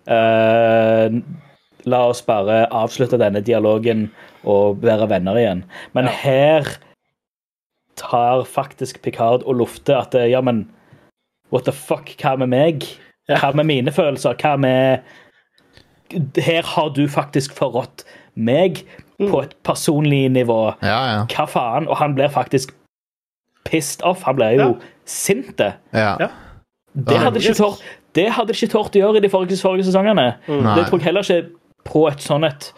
Uh, la oss bare avslutte denne dialogen og være venner igjen. Men Ja. her tar faktisk Picard og lufter at eh, ja, men What the fuck, hva med meg? Hva med mine følelser? Hva med Her har du faktisk forrådt meg på et personlig nivå. Ja, ja. Hva faen? Og han blir faktisk pissed off. Han blir jo Ja. sinte. ja. Det hadde ikke tort det hadde ikke tort å gjøre i de forrige, forrige sesongene. Mm. Det tror jeg heller ikke på et sånn et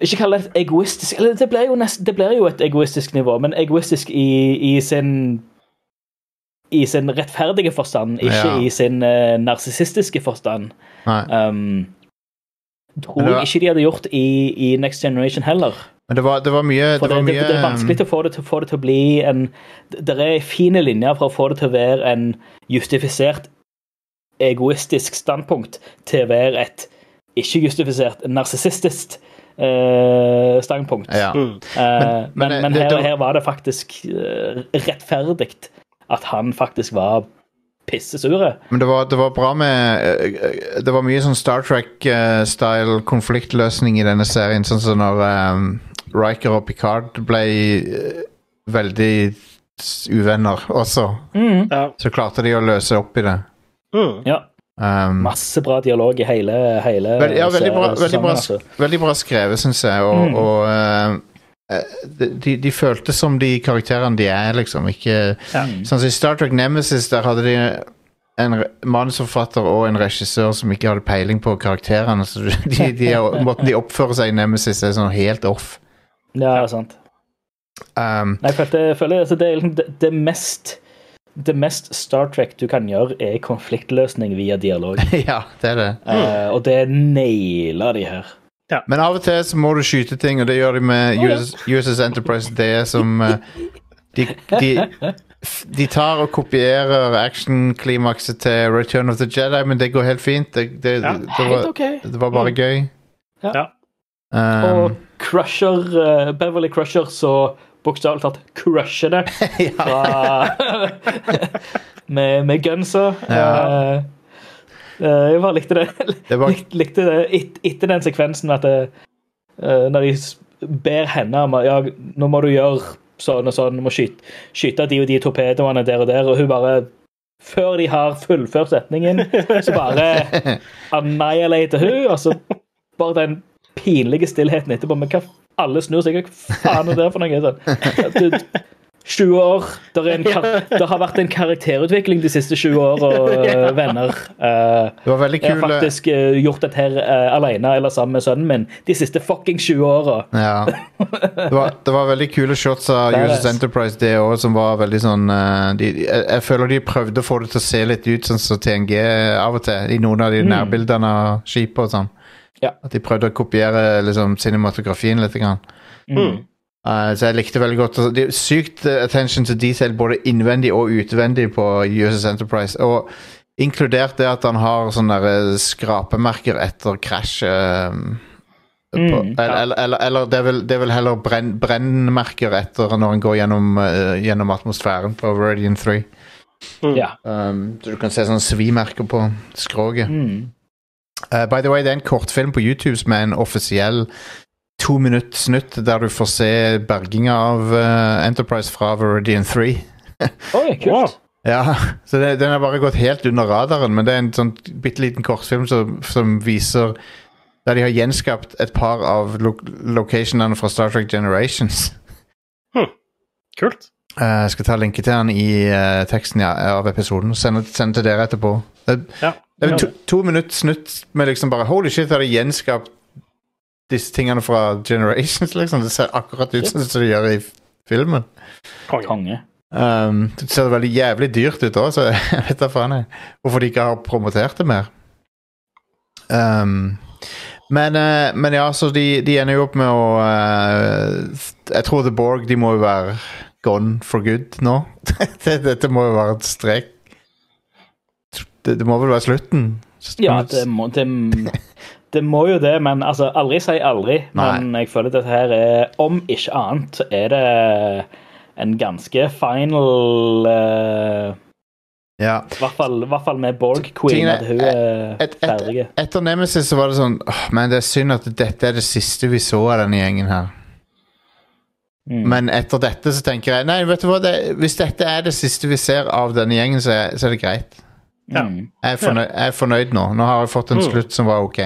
Ikke kall det et egoistisk Eller det blir jo, nest, det blir jo et egoistisk nivå, men egoistisk i, i sin i sin rettferdige forstand, ikke Ja. i sin uh, narsissistiske forstand. Nei. Um, tror var- jeg ikke de hadde gjort i, i Next Generation heller. Men det var, det var mye For Det det, var det, mye det er vanskelig å få det, til, få det til å bli en Det er fine linjer for å få det til å være en justifisert egoistisk standpunkt til å være et ikke-justifisert narsissistisk eh, standpunkt. Ja. mm, Eh, Men- men, men, men, eh, det- her, her var det faktisk uh, rettferdig at han faktisk var pissesure. Men det var, det var bra med eh, Det var mye sånn Star Trek-style konfliktløsning i denne serien. Sånn som når um, Riker og Picard ble eh, veldig uvenner også. ja. Så klarte de å løse opp i det. Mm. Ja, Um, Masse bra dialog i hele, hele Vel, ja, veldig bra, veldig bra, altså. veldig bra skrevet, syns jeg. Og, Mm. og eh, de, de, de føltes som de karakterene de er, liksom. Ikke ja. Sånn som i Star Trek Nemesis, der hadde de en manusforfatter og en regissør som ikke hadde peiling på karakterene. Så de, de, måten de oppfører seg i Nemesis, er sånn helt off. Ja, sant. Um, jeg følte, jeg føler altså, det, er liksom det, det mest det mest Star Trek du kan gjøre, er konfliktløsning via dialog. ja, det er det. Uh, og det nailer de her. Men av og til så må du skyte ting, og det gjør de med US, USS Enterprise D, som uh, de, de, de tar og kopierer actionklimakset til Return of the Jedi, men det går helt fint. Det, det, Ja, det, var, det var bare gøy. Ja. Um, Og Crusher, uh, Beverly Crusher, så bokstavelig talt crusher det fra med, med gunsa. Ja. Eh, jeg bare likte det. Det var- Lik, likte det et, etter den sekvensen at det, eh, Når de ber henne om ja, nå må du gjøre sånn og sånn, du må skyte, skyte de og de torpedoene der og der, og hun bare Før de har fullført setningen, så bare annihilater hun, og så bare den pinlige stillheten etterpå. Men hva alle snur seg. Hva faen er det for noe? Sånn. Du, 20 år. Det, er en kar det har vært en karakterutvikling de siste 20 år, venner. Uh, Det var veldig jeg har eh, faktisk uh, gjort dette her alene eller sammen med sønnen min de siste fucking 20 åra. Ja. Det var, det var veldig kule shots av Badass. Enterprise, det òg, som var veldig sånn de, jeg, jeg føler de prøvde å få det til å se litt ut sånn som TNG av og til, i noen av de nærbildene av skipet og sånn. Ja. At de prøvde å kopiere liksom, cinematografien litt. Grann. Mm. Eh, så jeg likte veldig godt altså, Det er sykt eh, attention to detail både innvendig og utvendig på USS Enterprise. Og inkludert det at han har sånne eh, skrapemerker etter krasj. eh, Mm, eller, eller, eller, eller det, er vel, det er vel heller brenn, brennmerker etter når en går gjennom, uh, gjennom atmosfæren på Veridian 3. Mm. Um, så du kan se sånne svimerker på skroget. Mm. Uh, by the way, det er en kortfilm på YouTube som er en offisiell to minutt snutt der du får se berginga av uh, Enterprise fra Veridian 3. Oi, kult. Wow. Ja, så det, Den har bare gått helt under radaren, men det er en sånn bitte liten kortfilm som, som viser Der de har gjenskapt et par av lo locationene fra Star Trek Generations. Hm. Kult. Uh, jeg skal ta linke til den i uh, teksten ja, av episoden. Sende, send til dere etterpå. Det, Ja. det er to, to minutter snutt med liksom bare Holy shit, har de gjenskapt disse tingene fra Generations, liksom. Det ser akkurat ut som det gjør i filmen. Konge. Um, det ser veldig jævlig dyrt ut òg, så jeg vet da faen jeg. hvorfor de ikke har promotert det mer. Um, men, uh, men ja, så de, de ender jo opp med å uh, Jeg tror The Borg de må jo være gone for good nå. Dette må jo være et strek. Det, det må vel være slutten? Ja, det må, det, det må jo det, men altså, aldri si aldri. Nei. Men jeg føler dette her er, om ikke annet, er det en ganske final uh, Ja. I hvert fall, hvert fall med Borg Queen, Tingene- at hun er Et, et, ferdig. etter Nemesis så var det sånn åh, Men det er synd at dette er det siste vi så av denne gjengen her. Mm. Men etter dette så tenker jeg Nei, vet du hva, det, hvis dette er det siste vi ser av denne gjengen, så er, så er det greit. Ja. Jeg er, fornøyd, jeg er fornøyd nå. Nå har jeg fått en Mm. slutt som var ok.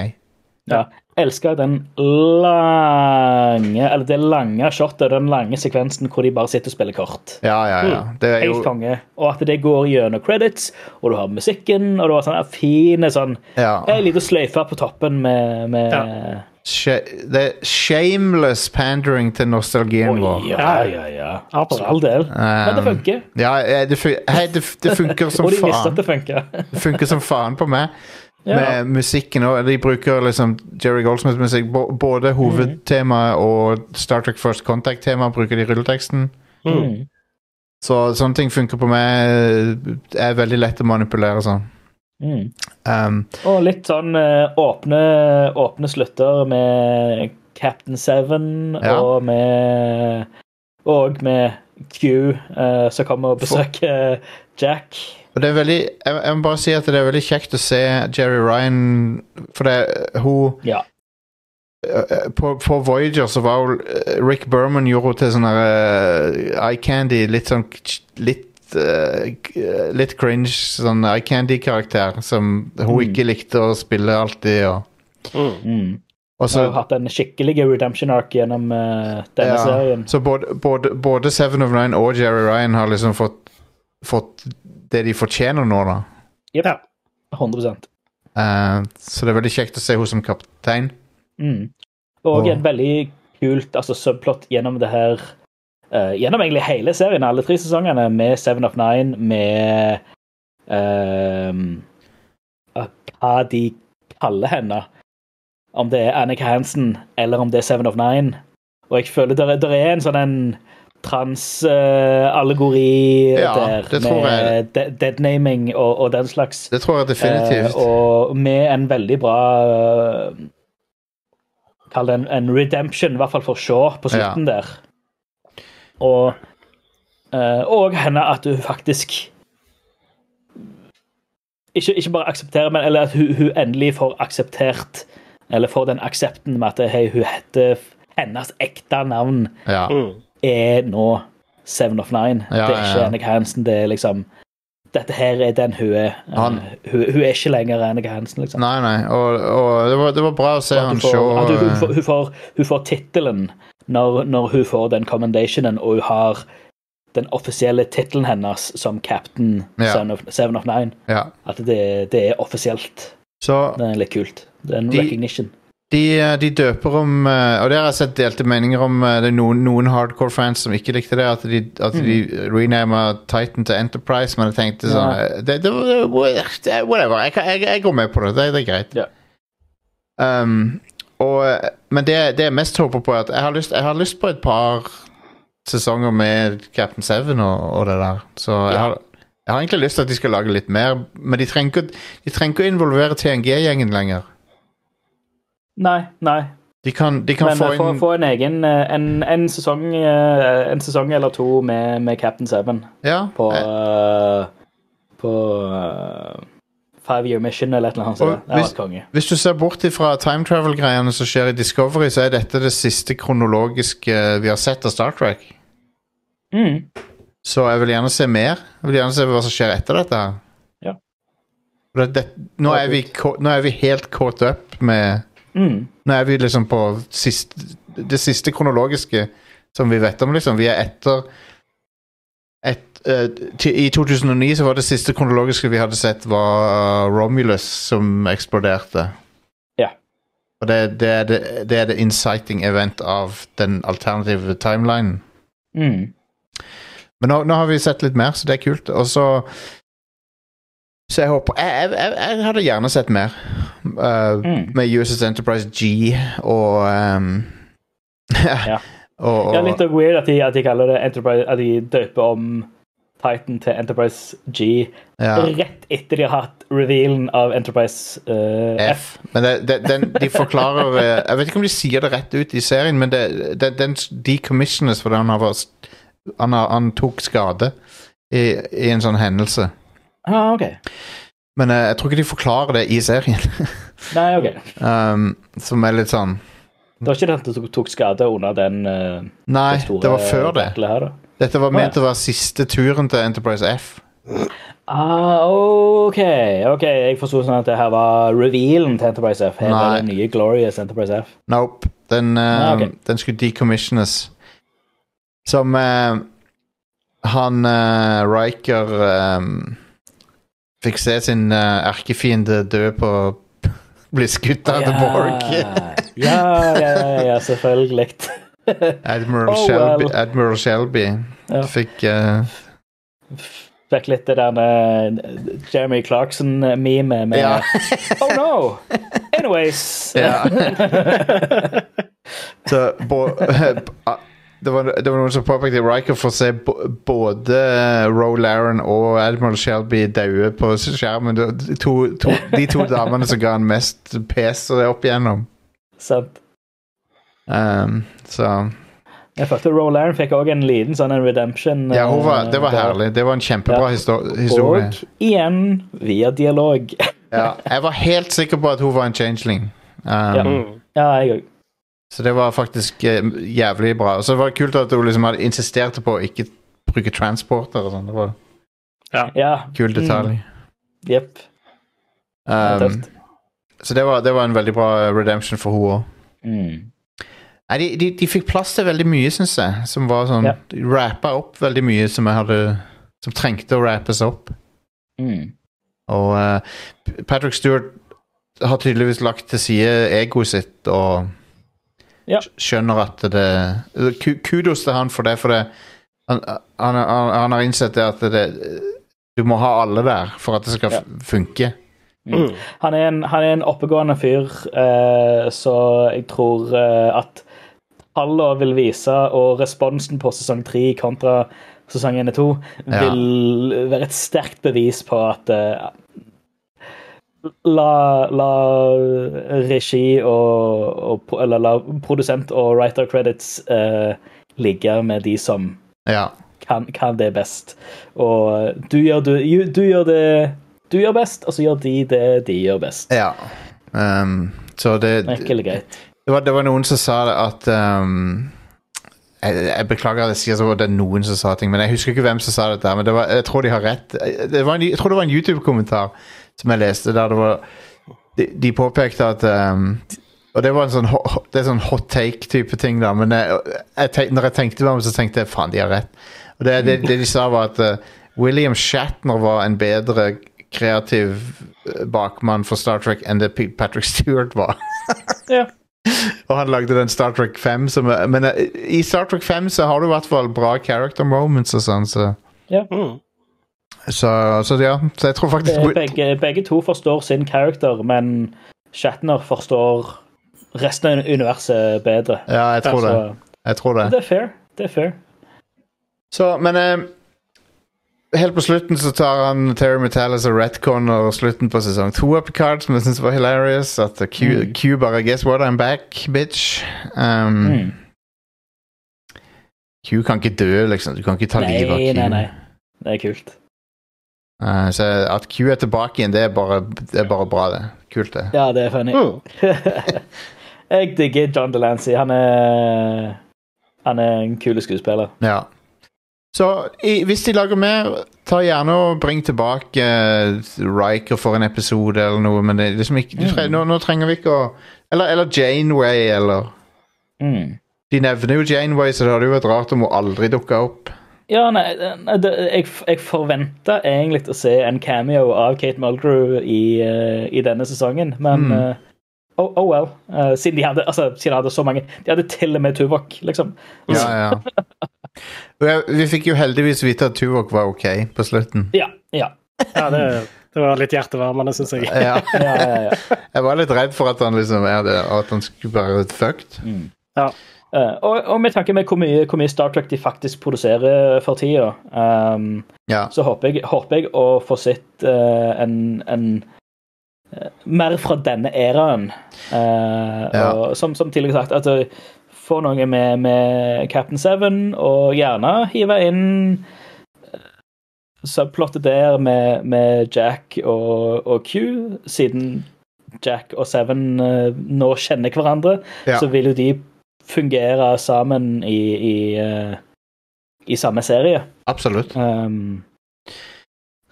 Ja. Elsker den lange Eller det lange shotet, den lange sekvensen hvor de bare sitter og spiller kort. Ja, ja, ja. Det er jo Helt konge. Og at det går gjennom credits, og du har musikken, og du har sånne fine sånn ja. En liten sløyfe på toppen med, med Ja. Det er shameless pandering til nostalgien vår. ja, ja, ja. For Absolutt. all del. Men det funker. Ja, eh, det, funker som Og de visste faen. at det funka. Det funker som faen på meg. Ja. Med musikken og De bruker liksom Jerry Goldsmith-musikk. Både hovedtemaet og Star Trek First Contact-temaet bruker de i rulleteksten. Mm. Så sånne ting funker på meg. Det er veldig lett å manipulere sånn. Mm. Um, Og litt sånn eh, åpne, åpne slutter med Captain Seven Ja. og med Og med Q uh, som kommer og besøker Jack. Og det er veldig jeg, jeg må bare si at det er veldig kjekt å se Jerry Ryan For det hun Ja. eh, på, på Voyager så var hun eh, Rick Berman gjorde henne til sånn eh, eye candy. Litt sånn Litt uh, Litt cringe sånn eye candy-karakter som hun Mm. ikke likte å spille alltid. Og, Mm. Mm. og Så hun har hatt en skikkelig redemption arc gjennom uh, denne ja, serien. så både, både, både Seven of Nine og Jerry Ryan har liksom fått, fått det de fortjener nå, da. Yep. Ja. 100 uh, så det er veldig kjekt å se henne som kaptein. mm. Og Og- et veldig kult altså, subplot gjennom det her uh, Gjennom egentlig hele serien, alle tre sesongene, med Seven of Nine, med ehm, eh, Hva de kaller henne. Om det er Annika Hansen, eller om det er Seven of Nine. Og jeg føler det er, er en sånn en trans-allegori Ja, der, det tror med de deadnaming og, og den slags. Det tror jeg definitivt. Uh, og med en veldig bra uh, Kall det en, en redemption, i hvert fall for Shaw, på slutten der. Og uh, Og henne at hun faktisk ikke, ikke bare aksepterer, men eller at hun, hun endelig får akseptert Eller får den aksepten med at hei, hun heter Hennes ekte navn Ja. Mm. Er nå Seven of Nine. Ja, det er ikke ja, ja. Annika Hansen. Det er liksom Dette her er den hun er. Han- Eh, hun, hun er ikke lenger Annika Hansen, liksom. Nei, nei. Og, og det, var, det var bra å se henne han hun hun, hun får, hun får, får tittelen når, når hun får den commendationen, og hun har den offisielle tittelen hennes som captain. Seven, of, Seven of Nine. Ja. At det, det er offisielt. Så Det er litt kult. Det er en De- recognition. De, eh, de døper om eh, Og det har jeg sett delte meninger om. eh, Det er noen, noen hardcore fans som ikke likte det. At de, at de renama Titan til Enterprise, men jeg tenkte sånn Mm. Ja. det, det, Whatever. Jeg, jeg, jeg går med på det. Det, det er greit. Ja. Um, og, men det, det jeg mest håper på, er at jeg har lyst, jeg har lyst på et par sesonger med Captain Seven og, og det der. Så jeg har, jeg har egentlig lyst til at de skal lage litt mer, men de trenger ikke, de trenger ikke å involvere TNG-gjengen lenger. Nei, nei. De kan, de kan Men få eh, få, inn få en egen eh, en, en, sesong, eh, en sesong eller to med, med Captain Seven Ja. på jeg... På Five Year Mission eller et eller annet. Hvis- konge. Hvis du ser bort fra time travel-greiene som skjer i Discovery, så er dette det siste kronologiske vi har sett av Star Trek. Mm. Så jeg vil gjerne se mer. Jeg vil gjerne se hva som skjer etter dette. her. Ja. Det, det, nå, er vi, nå er vi helt caught up med Mm. Nå er vi liksom på sist, det siste kronologiske som vi vet om, liksom. Vi er etter et, uh, I 2009 så var det siste kronologiske vi hadde sett, var Romulus som eksploderte. Ja. Og det, det, er det, det er det inciting event av den alternative timelinen. Mm. Men nå, nå har vi sett litt mer, så det er kult. Og så Så jeg håper Jeg, jeg, jeg, hadde gjerne sett mer. uh, Mm. Med USS Enterprise G og um, Ja. og, og Ja, litt weird at de, at de kaller det Enterprise At de døper om Titan til Enterprise G ja, rett etter de har hatt revealen av Enterprise uh, F. F. Men det, det, den, de forklarer eh, Jeg vet ikke om de sier det rett ut i serien, men det, det, den decommissiones fordi han, har han, har, han tok skade i, i en sånn hendelse. Ah, OK. Men eh, jeg tror ikke de forklarer det i serien. Nei, OK. um, som er litt sånn Det var ikke den som tok skade under den uh, Nei, det var før det. Her. Dette var ment å være siste turen til Enterprise F. Ah, OK. ok, Jeg forsto sånn at det her var revealen til Enterprise F. Her var den nye Glorious Enterprise F. Nope. Den, uh, Ah, ok. den skulle decommissiones. Som uh, han uh, Riker eh, fikk se sin uh, erkefiende dø på Bli skutt av The Borg. ja, ja, ja, ja, selvfølgelig. Admiral, Oh, Shelby, well. Admiral Shelby Ja. fikk uh, Fikk litt det der med Jeremy Clarkson-meme med Ja. Oh no! Anyways. Ja. Så bo, det, var, det var noen som påpekte Riker får se både Roe Laren og Admiral Shelby daue på skjermen. De to, to, de to damene som ga han mest pes opp igjennom. Sant. Um, så Jeg følte Roe Laren fikk også en liten sånn en redemption. Ja, var, det var eh, der. herlig. Det var en kjempebra Ja. histo historie. Og igjen via dialog. Ja, jeg var helt sikker på at hun var en changeling. Um, Ja. Ja, jeg òg. Så det var faktisk eh, jævlig bra. Og så var det kult at hun liksom hadde insisterte på å ikke bruke transporter og sånn. Det var en Ja. kul detalj. Jepp. Er Um, så det var, det var en veldig bra redemption for hun òg. Mm. Nei, de, de, de fikk plass til veldig mye, syns jeg. Som var sånn Ja. Rappa opp veldig mye som jeg hadde Som trengte å rappes opp. Mm. Og uh, Patrick Stewart har tydeligvis lagt til side egoet sitt og Ja. skjønner at det Kudos til han for det, for det han, han, han, han har innsett det at det Du må ha alle der for at det skal Ja. funke. Mm. Han, er en, han er en oppegående fyr, eh, så jeg tror eh, at tallene vil vise, og responsen på sesong tre kontra sesong 1 og 2 Ja. vil være et sterkt bevis på at eh, La, la regi og, og Eller la produsent og writer credits eh, ligge med de som Ja. kan, kan det best. Og du gjør, du, du gjør det du gjør best, og så gjør de det de gjør best. ja. Um, så det, Enkelt greit. det, var, det var noen som sa det at um, jeg, jeg beklager at jeg sier så det er noen som sa ting, men jeg husker ikke hvem som sa dette. Men det var, jeg tror de har rett. Det var en, jeg tror det var en YouTube-kommentar som jeg leste, der det var De, de påpekte at um, Og det var en sånn, ho- det er sånn hot take-type ting, da, men jeg, jeg tenk, når jeg tenkte meg om, så tenkte jeg faen, de har rett. Og det, det, det de sa, var at uh, William Shatner var en bedre kreativ uh, bakmann for Star Trek enn det Patrick Stewart var. Ja. Og han lagde den Star Trek 5 som er- Men eh, i Star Trek 5 så har du i hvert fall bra character moments og sånn, så Mm. Så, så ja. Så jeg tror faktisk er Begge, begge to forstår sin character, men Shatner forstår resten av universet bedre. Ja, jeg tror det. Jeg tror det. det er fair. Det er fair. Så, men eh, Helt på slutten så tar han Terry Metalis og retconner slutten på sesong to av Picard, som jeg syns var hilarious. At Q, Mm. Q bare Guess what, I'm back, bitch. Um, Mm. Q kan ikke dø, liksom. Du kan ikke ta livet av Q. Nei, nei, nei. Det er kult. Eh, så at Q er tilbake igjen, det er bare, det er bare bra, det. Kult, det. Ja, det er funny. Mm. Jeg digger John Delancey. Han er Han er en kul skuespiller. Ja. Så i, hvis de lager mer, ta gjerne og bring tilbake uh, Riker for en episode eller noe, men det er liksom ikke, du mm. nå, nå trenger vi ikke å Eller, eller Janeway, eller Mm. De nevner jo Janeway, så det hadde jo vært rart om hun aldri dukka opp. Ja, nei, nei det, jeg, jeg forventa egentlig å se en cameo av Kate Mulgrew i, uh, i denne sesongen, men Mm. uh, oh, oh well. Uh, siden, de hadde, altså, siden de hadde så mange De hadde til og med Tuvok, liksom. Ja, ja. Vi fikk jo heldigvis vite at Tuvok var ok på slutten. Ja, ja. Ja, det, det var litt hjertevarmende, syns jeg. Ja. ja, ja, ja. Jeg var litt redd for at han liksom er det, at han skulle være fucked. Ja. Eh, og, og med tanke med hvor mye, hvor mye Star Trek de faktisk produserer for tida, um, Ja. så håper jeg, håper jeg å få sett uh, en, en uh, Mer fra denne æraen. Uh, Ja. og som, som tidligere sagt, at du får noe med, med Captain Seven, og gjerne hive inn subplottet der med, med Jack og, og Q, siden Jack og Seven nå kjenner hverandre, Ja. så vil jo de fungere sammen i, i, eh, i samme serie. Absolutt. Um,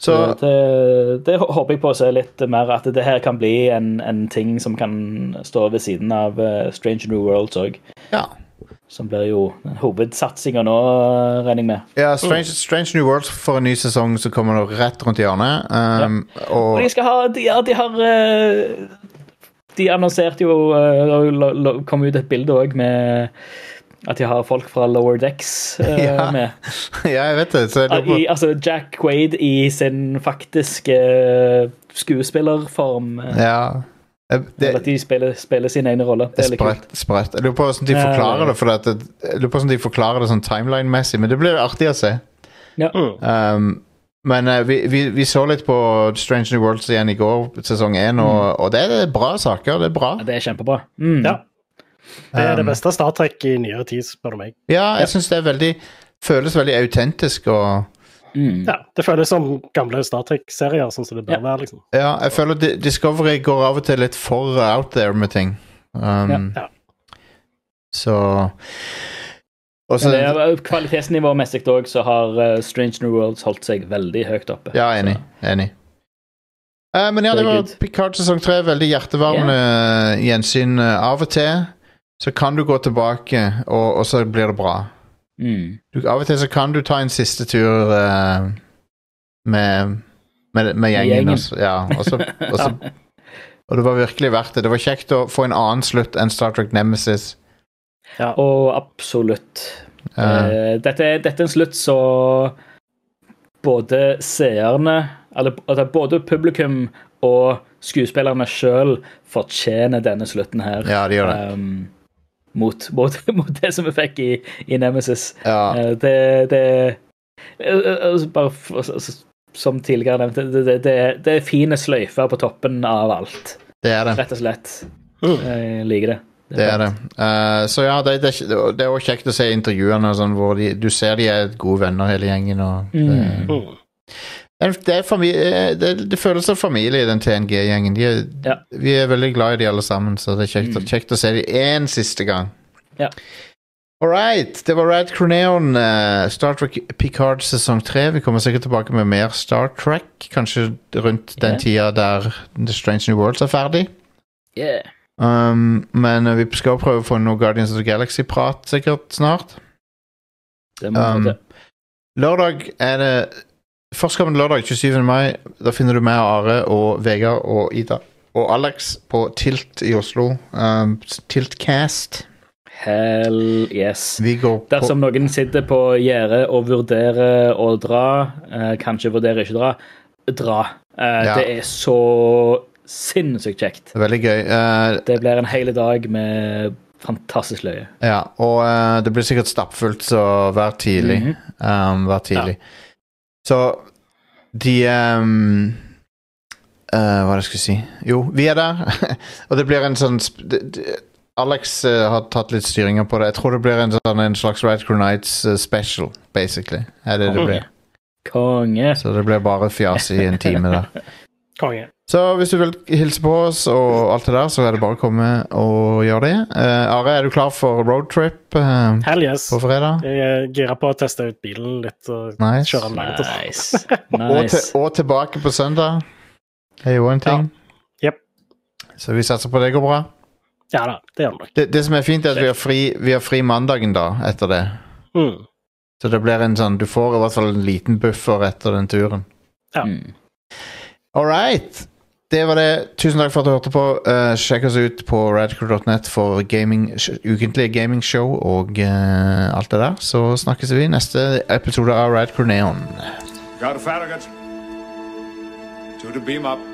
Så det, det håper jeg på å se litt mer, at det her kan bli en, en ting som kan stå ved siden av eh, Strange New Worlds òg. ja. Som blir jo hovedsatsinga nå, regner jeg med. ja Strange, Strange New Worlds får en ny sesong som kommer nå rett rundt hjørnet. Um, Og og de skal ha De, ja, de har eh, De annonserte jo eh, lo- lo- kom ut et bilde òg med at de har folk fra Lower Decks uh, Ja. med. Ja, jeg vet det. Så jeg lurer på I, altså Jack Quaid i sin faktiske eh, skuespillerform. eh, Ja. Det, Eller at de spiller, spiller sin egne rolle. Det er litt kult. sprøtt. sprøtt. Jeg lurer på hvordan de forklarer det. For at det, jeg lurer på hvordan de forklarer det sånn timeline-messig, men det blir artig å se. Ja. Mm. Um, men uh, vi, vi, vi så litt på Strange New Worlds igjen i går, sesong én, og, og det er bra saker. Det er bra. Ja, Det er kjempebra. Mm. Ja. Det er det Um, beste Star Trek i nyere tid, spør du meg. Ja, jeg syns det er veldig føles veldig autentisk og Mm. Ja, Det føles som gamle Star Trek-serier, sånn som det bør Ja. være. liksom. Ja, jeg føler Discovery går av og til litt for out there med ting. Um, Ja. Så Og så Men det er Kvalitetsnivåmessig òg så har eh, Strange New Worlds holdt seg veldig høyt oppe. Ja, enig. enig. Eh, men ja, det var. Picard sesong tre. Veldig hjertevarmende gjensyn. eh, Av og til så kan du gå tilbake, og, og så blir det bra. Mm. Du, av og til så kan du ta en siste tur eh, med, med, med gjengen. gjengen. Også, ja, og, så, og det var virkelig verdt det. Det var kjekt å få en annen slutt enn Star Trek Nemesis. Og absolutt. Eh, Eh, dette, dette er en slutt så både seerne eller, altså Både publikum og skuespillerne sjøl fortjener denne slutten her. ja, det gjør det. Um, mot, mot, mot det som vi fikk i, i Nemesis. Ja, Eh, det, det eh, eh, Bare f- altså, som tidligere nevnt, det, det, det, det er fine sløyfer på toppen av alt. det er det. Rett og slett. Mm. Jeg liker det. Det er det. Uh, så ja, det, det, det er òg kjekt å se intervjuene sånn, hvor de, du ser de er gode venner hele gjengen. Og det, Mm. Mm. det, er- det, er familie, det, det føles som familie i den TNG-gjengen. De Ja. Vi er veldig glad i de alle sammen, så det er kjekt, Mm. kjekt å se de én siste gang. Ja. All right. Det var Rad Croneon, uh, Star Trek Picard sesong tre. Vi kommer sikkert tilbake med mer Star Trek, kanskje rundt den tida der The Strange New Worlds er ferdig. Yeah. Um, men eh, vi skal prøve å få noe Guardians of the Galaxy-prat sikkert snart. Det må Um, til. Lørdag er det Førstkommende lørdag, 27. mai. Da finner du meg, Are og Vegard og Ida og Alex på Tilt i Oslo. Um, Tiltcast. Hell yes. Vi går på Dersom noen sitter på gjerdet og vurderer å dra, eh, kanskje vurderer ikke å dra, dra. Eh, Ja. Det er så sinnssykt kjekt. Veldig gøy. Uh, Det blir en hel dag med fantastisk løye. ja, og uh, det blir sikkert stappfullt, så vær tidlig. Mhm. um, vær tidlig. Så de um, uh, Hva er det jeg skulle si? Jo, vi er der. og det blir en sånn Alex har tatt litt styringa på det. Jeg tror det blir en, sånn, en slags Radcrew Nights eh, special, basically. Er det det blir. Konge. Så det blir bare fjas i en time der. Konge. Så hvis du vil hilse på oss og alt det der, så er det bare å komme og gjøre det. Uh, Are, er du klar for roadtrip uh, Hell yes. på fredag? Jeg er gira på å teste ut bilen litt og Nice. kjøre den langt. Nice. Nice. Og, til, og tilbake på søndag. Det er jo en ting. Jep. Så vi satser på det går bra. Ja da, det gjør det nok. Det, det som er fint, er at vi har fri, vi har fri mandagen da, etter det. Mm. Så det blir en sånn Du får i hvert fall en liten buffer etter den turen. Ja. Mm. All right. Det var det. Tusen takk for at du hørte på. Uh, sjekk oss ut på radcrew.net for gaming, ukentlige gamingshow og uh, alt det der. Så snakkes vi neste episode av Radcrew Neon. Got a Farragut. To the beam up.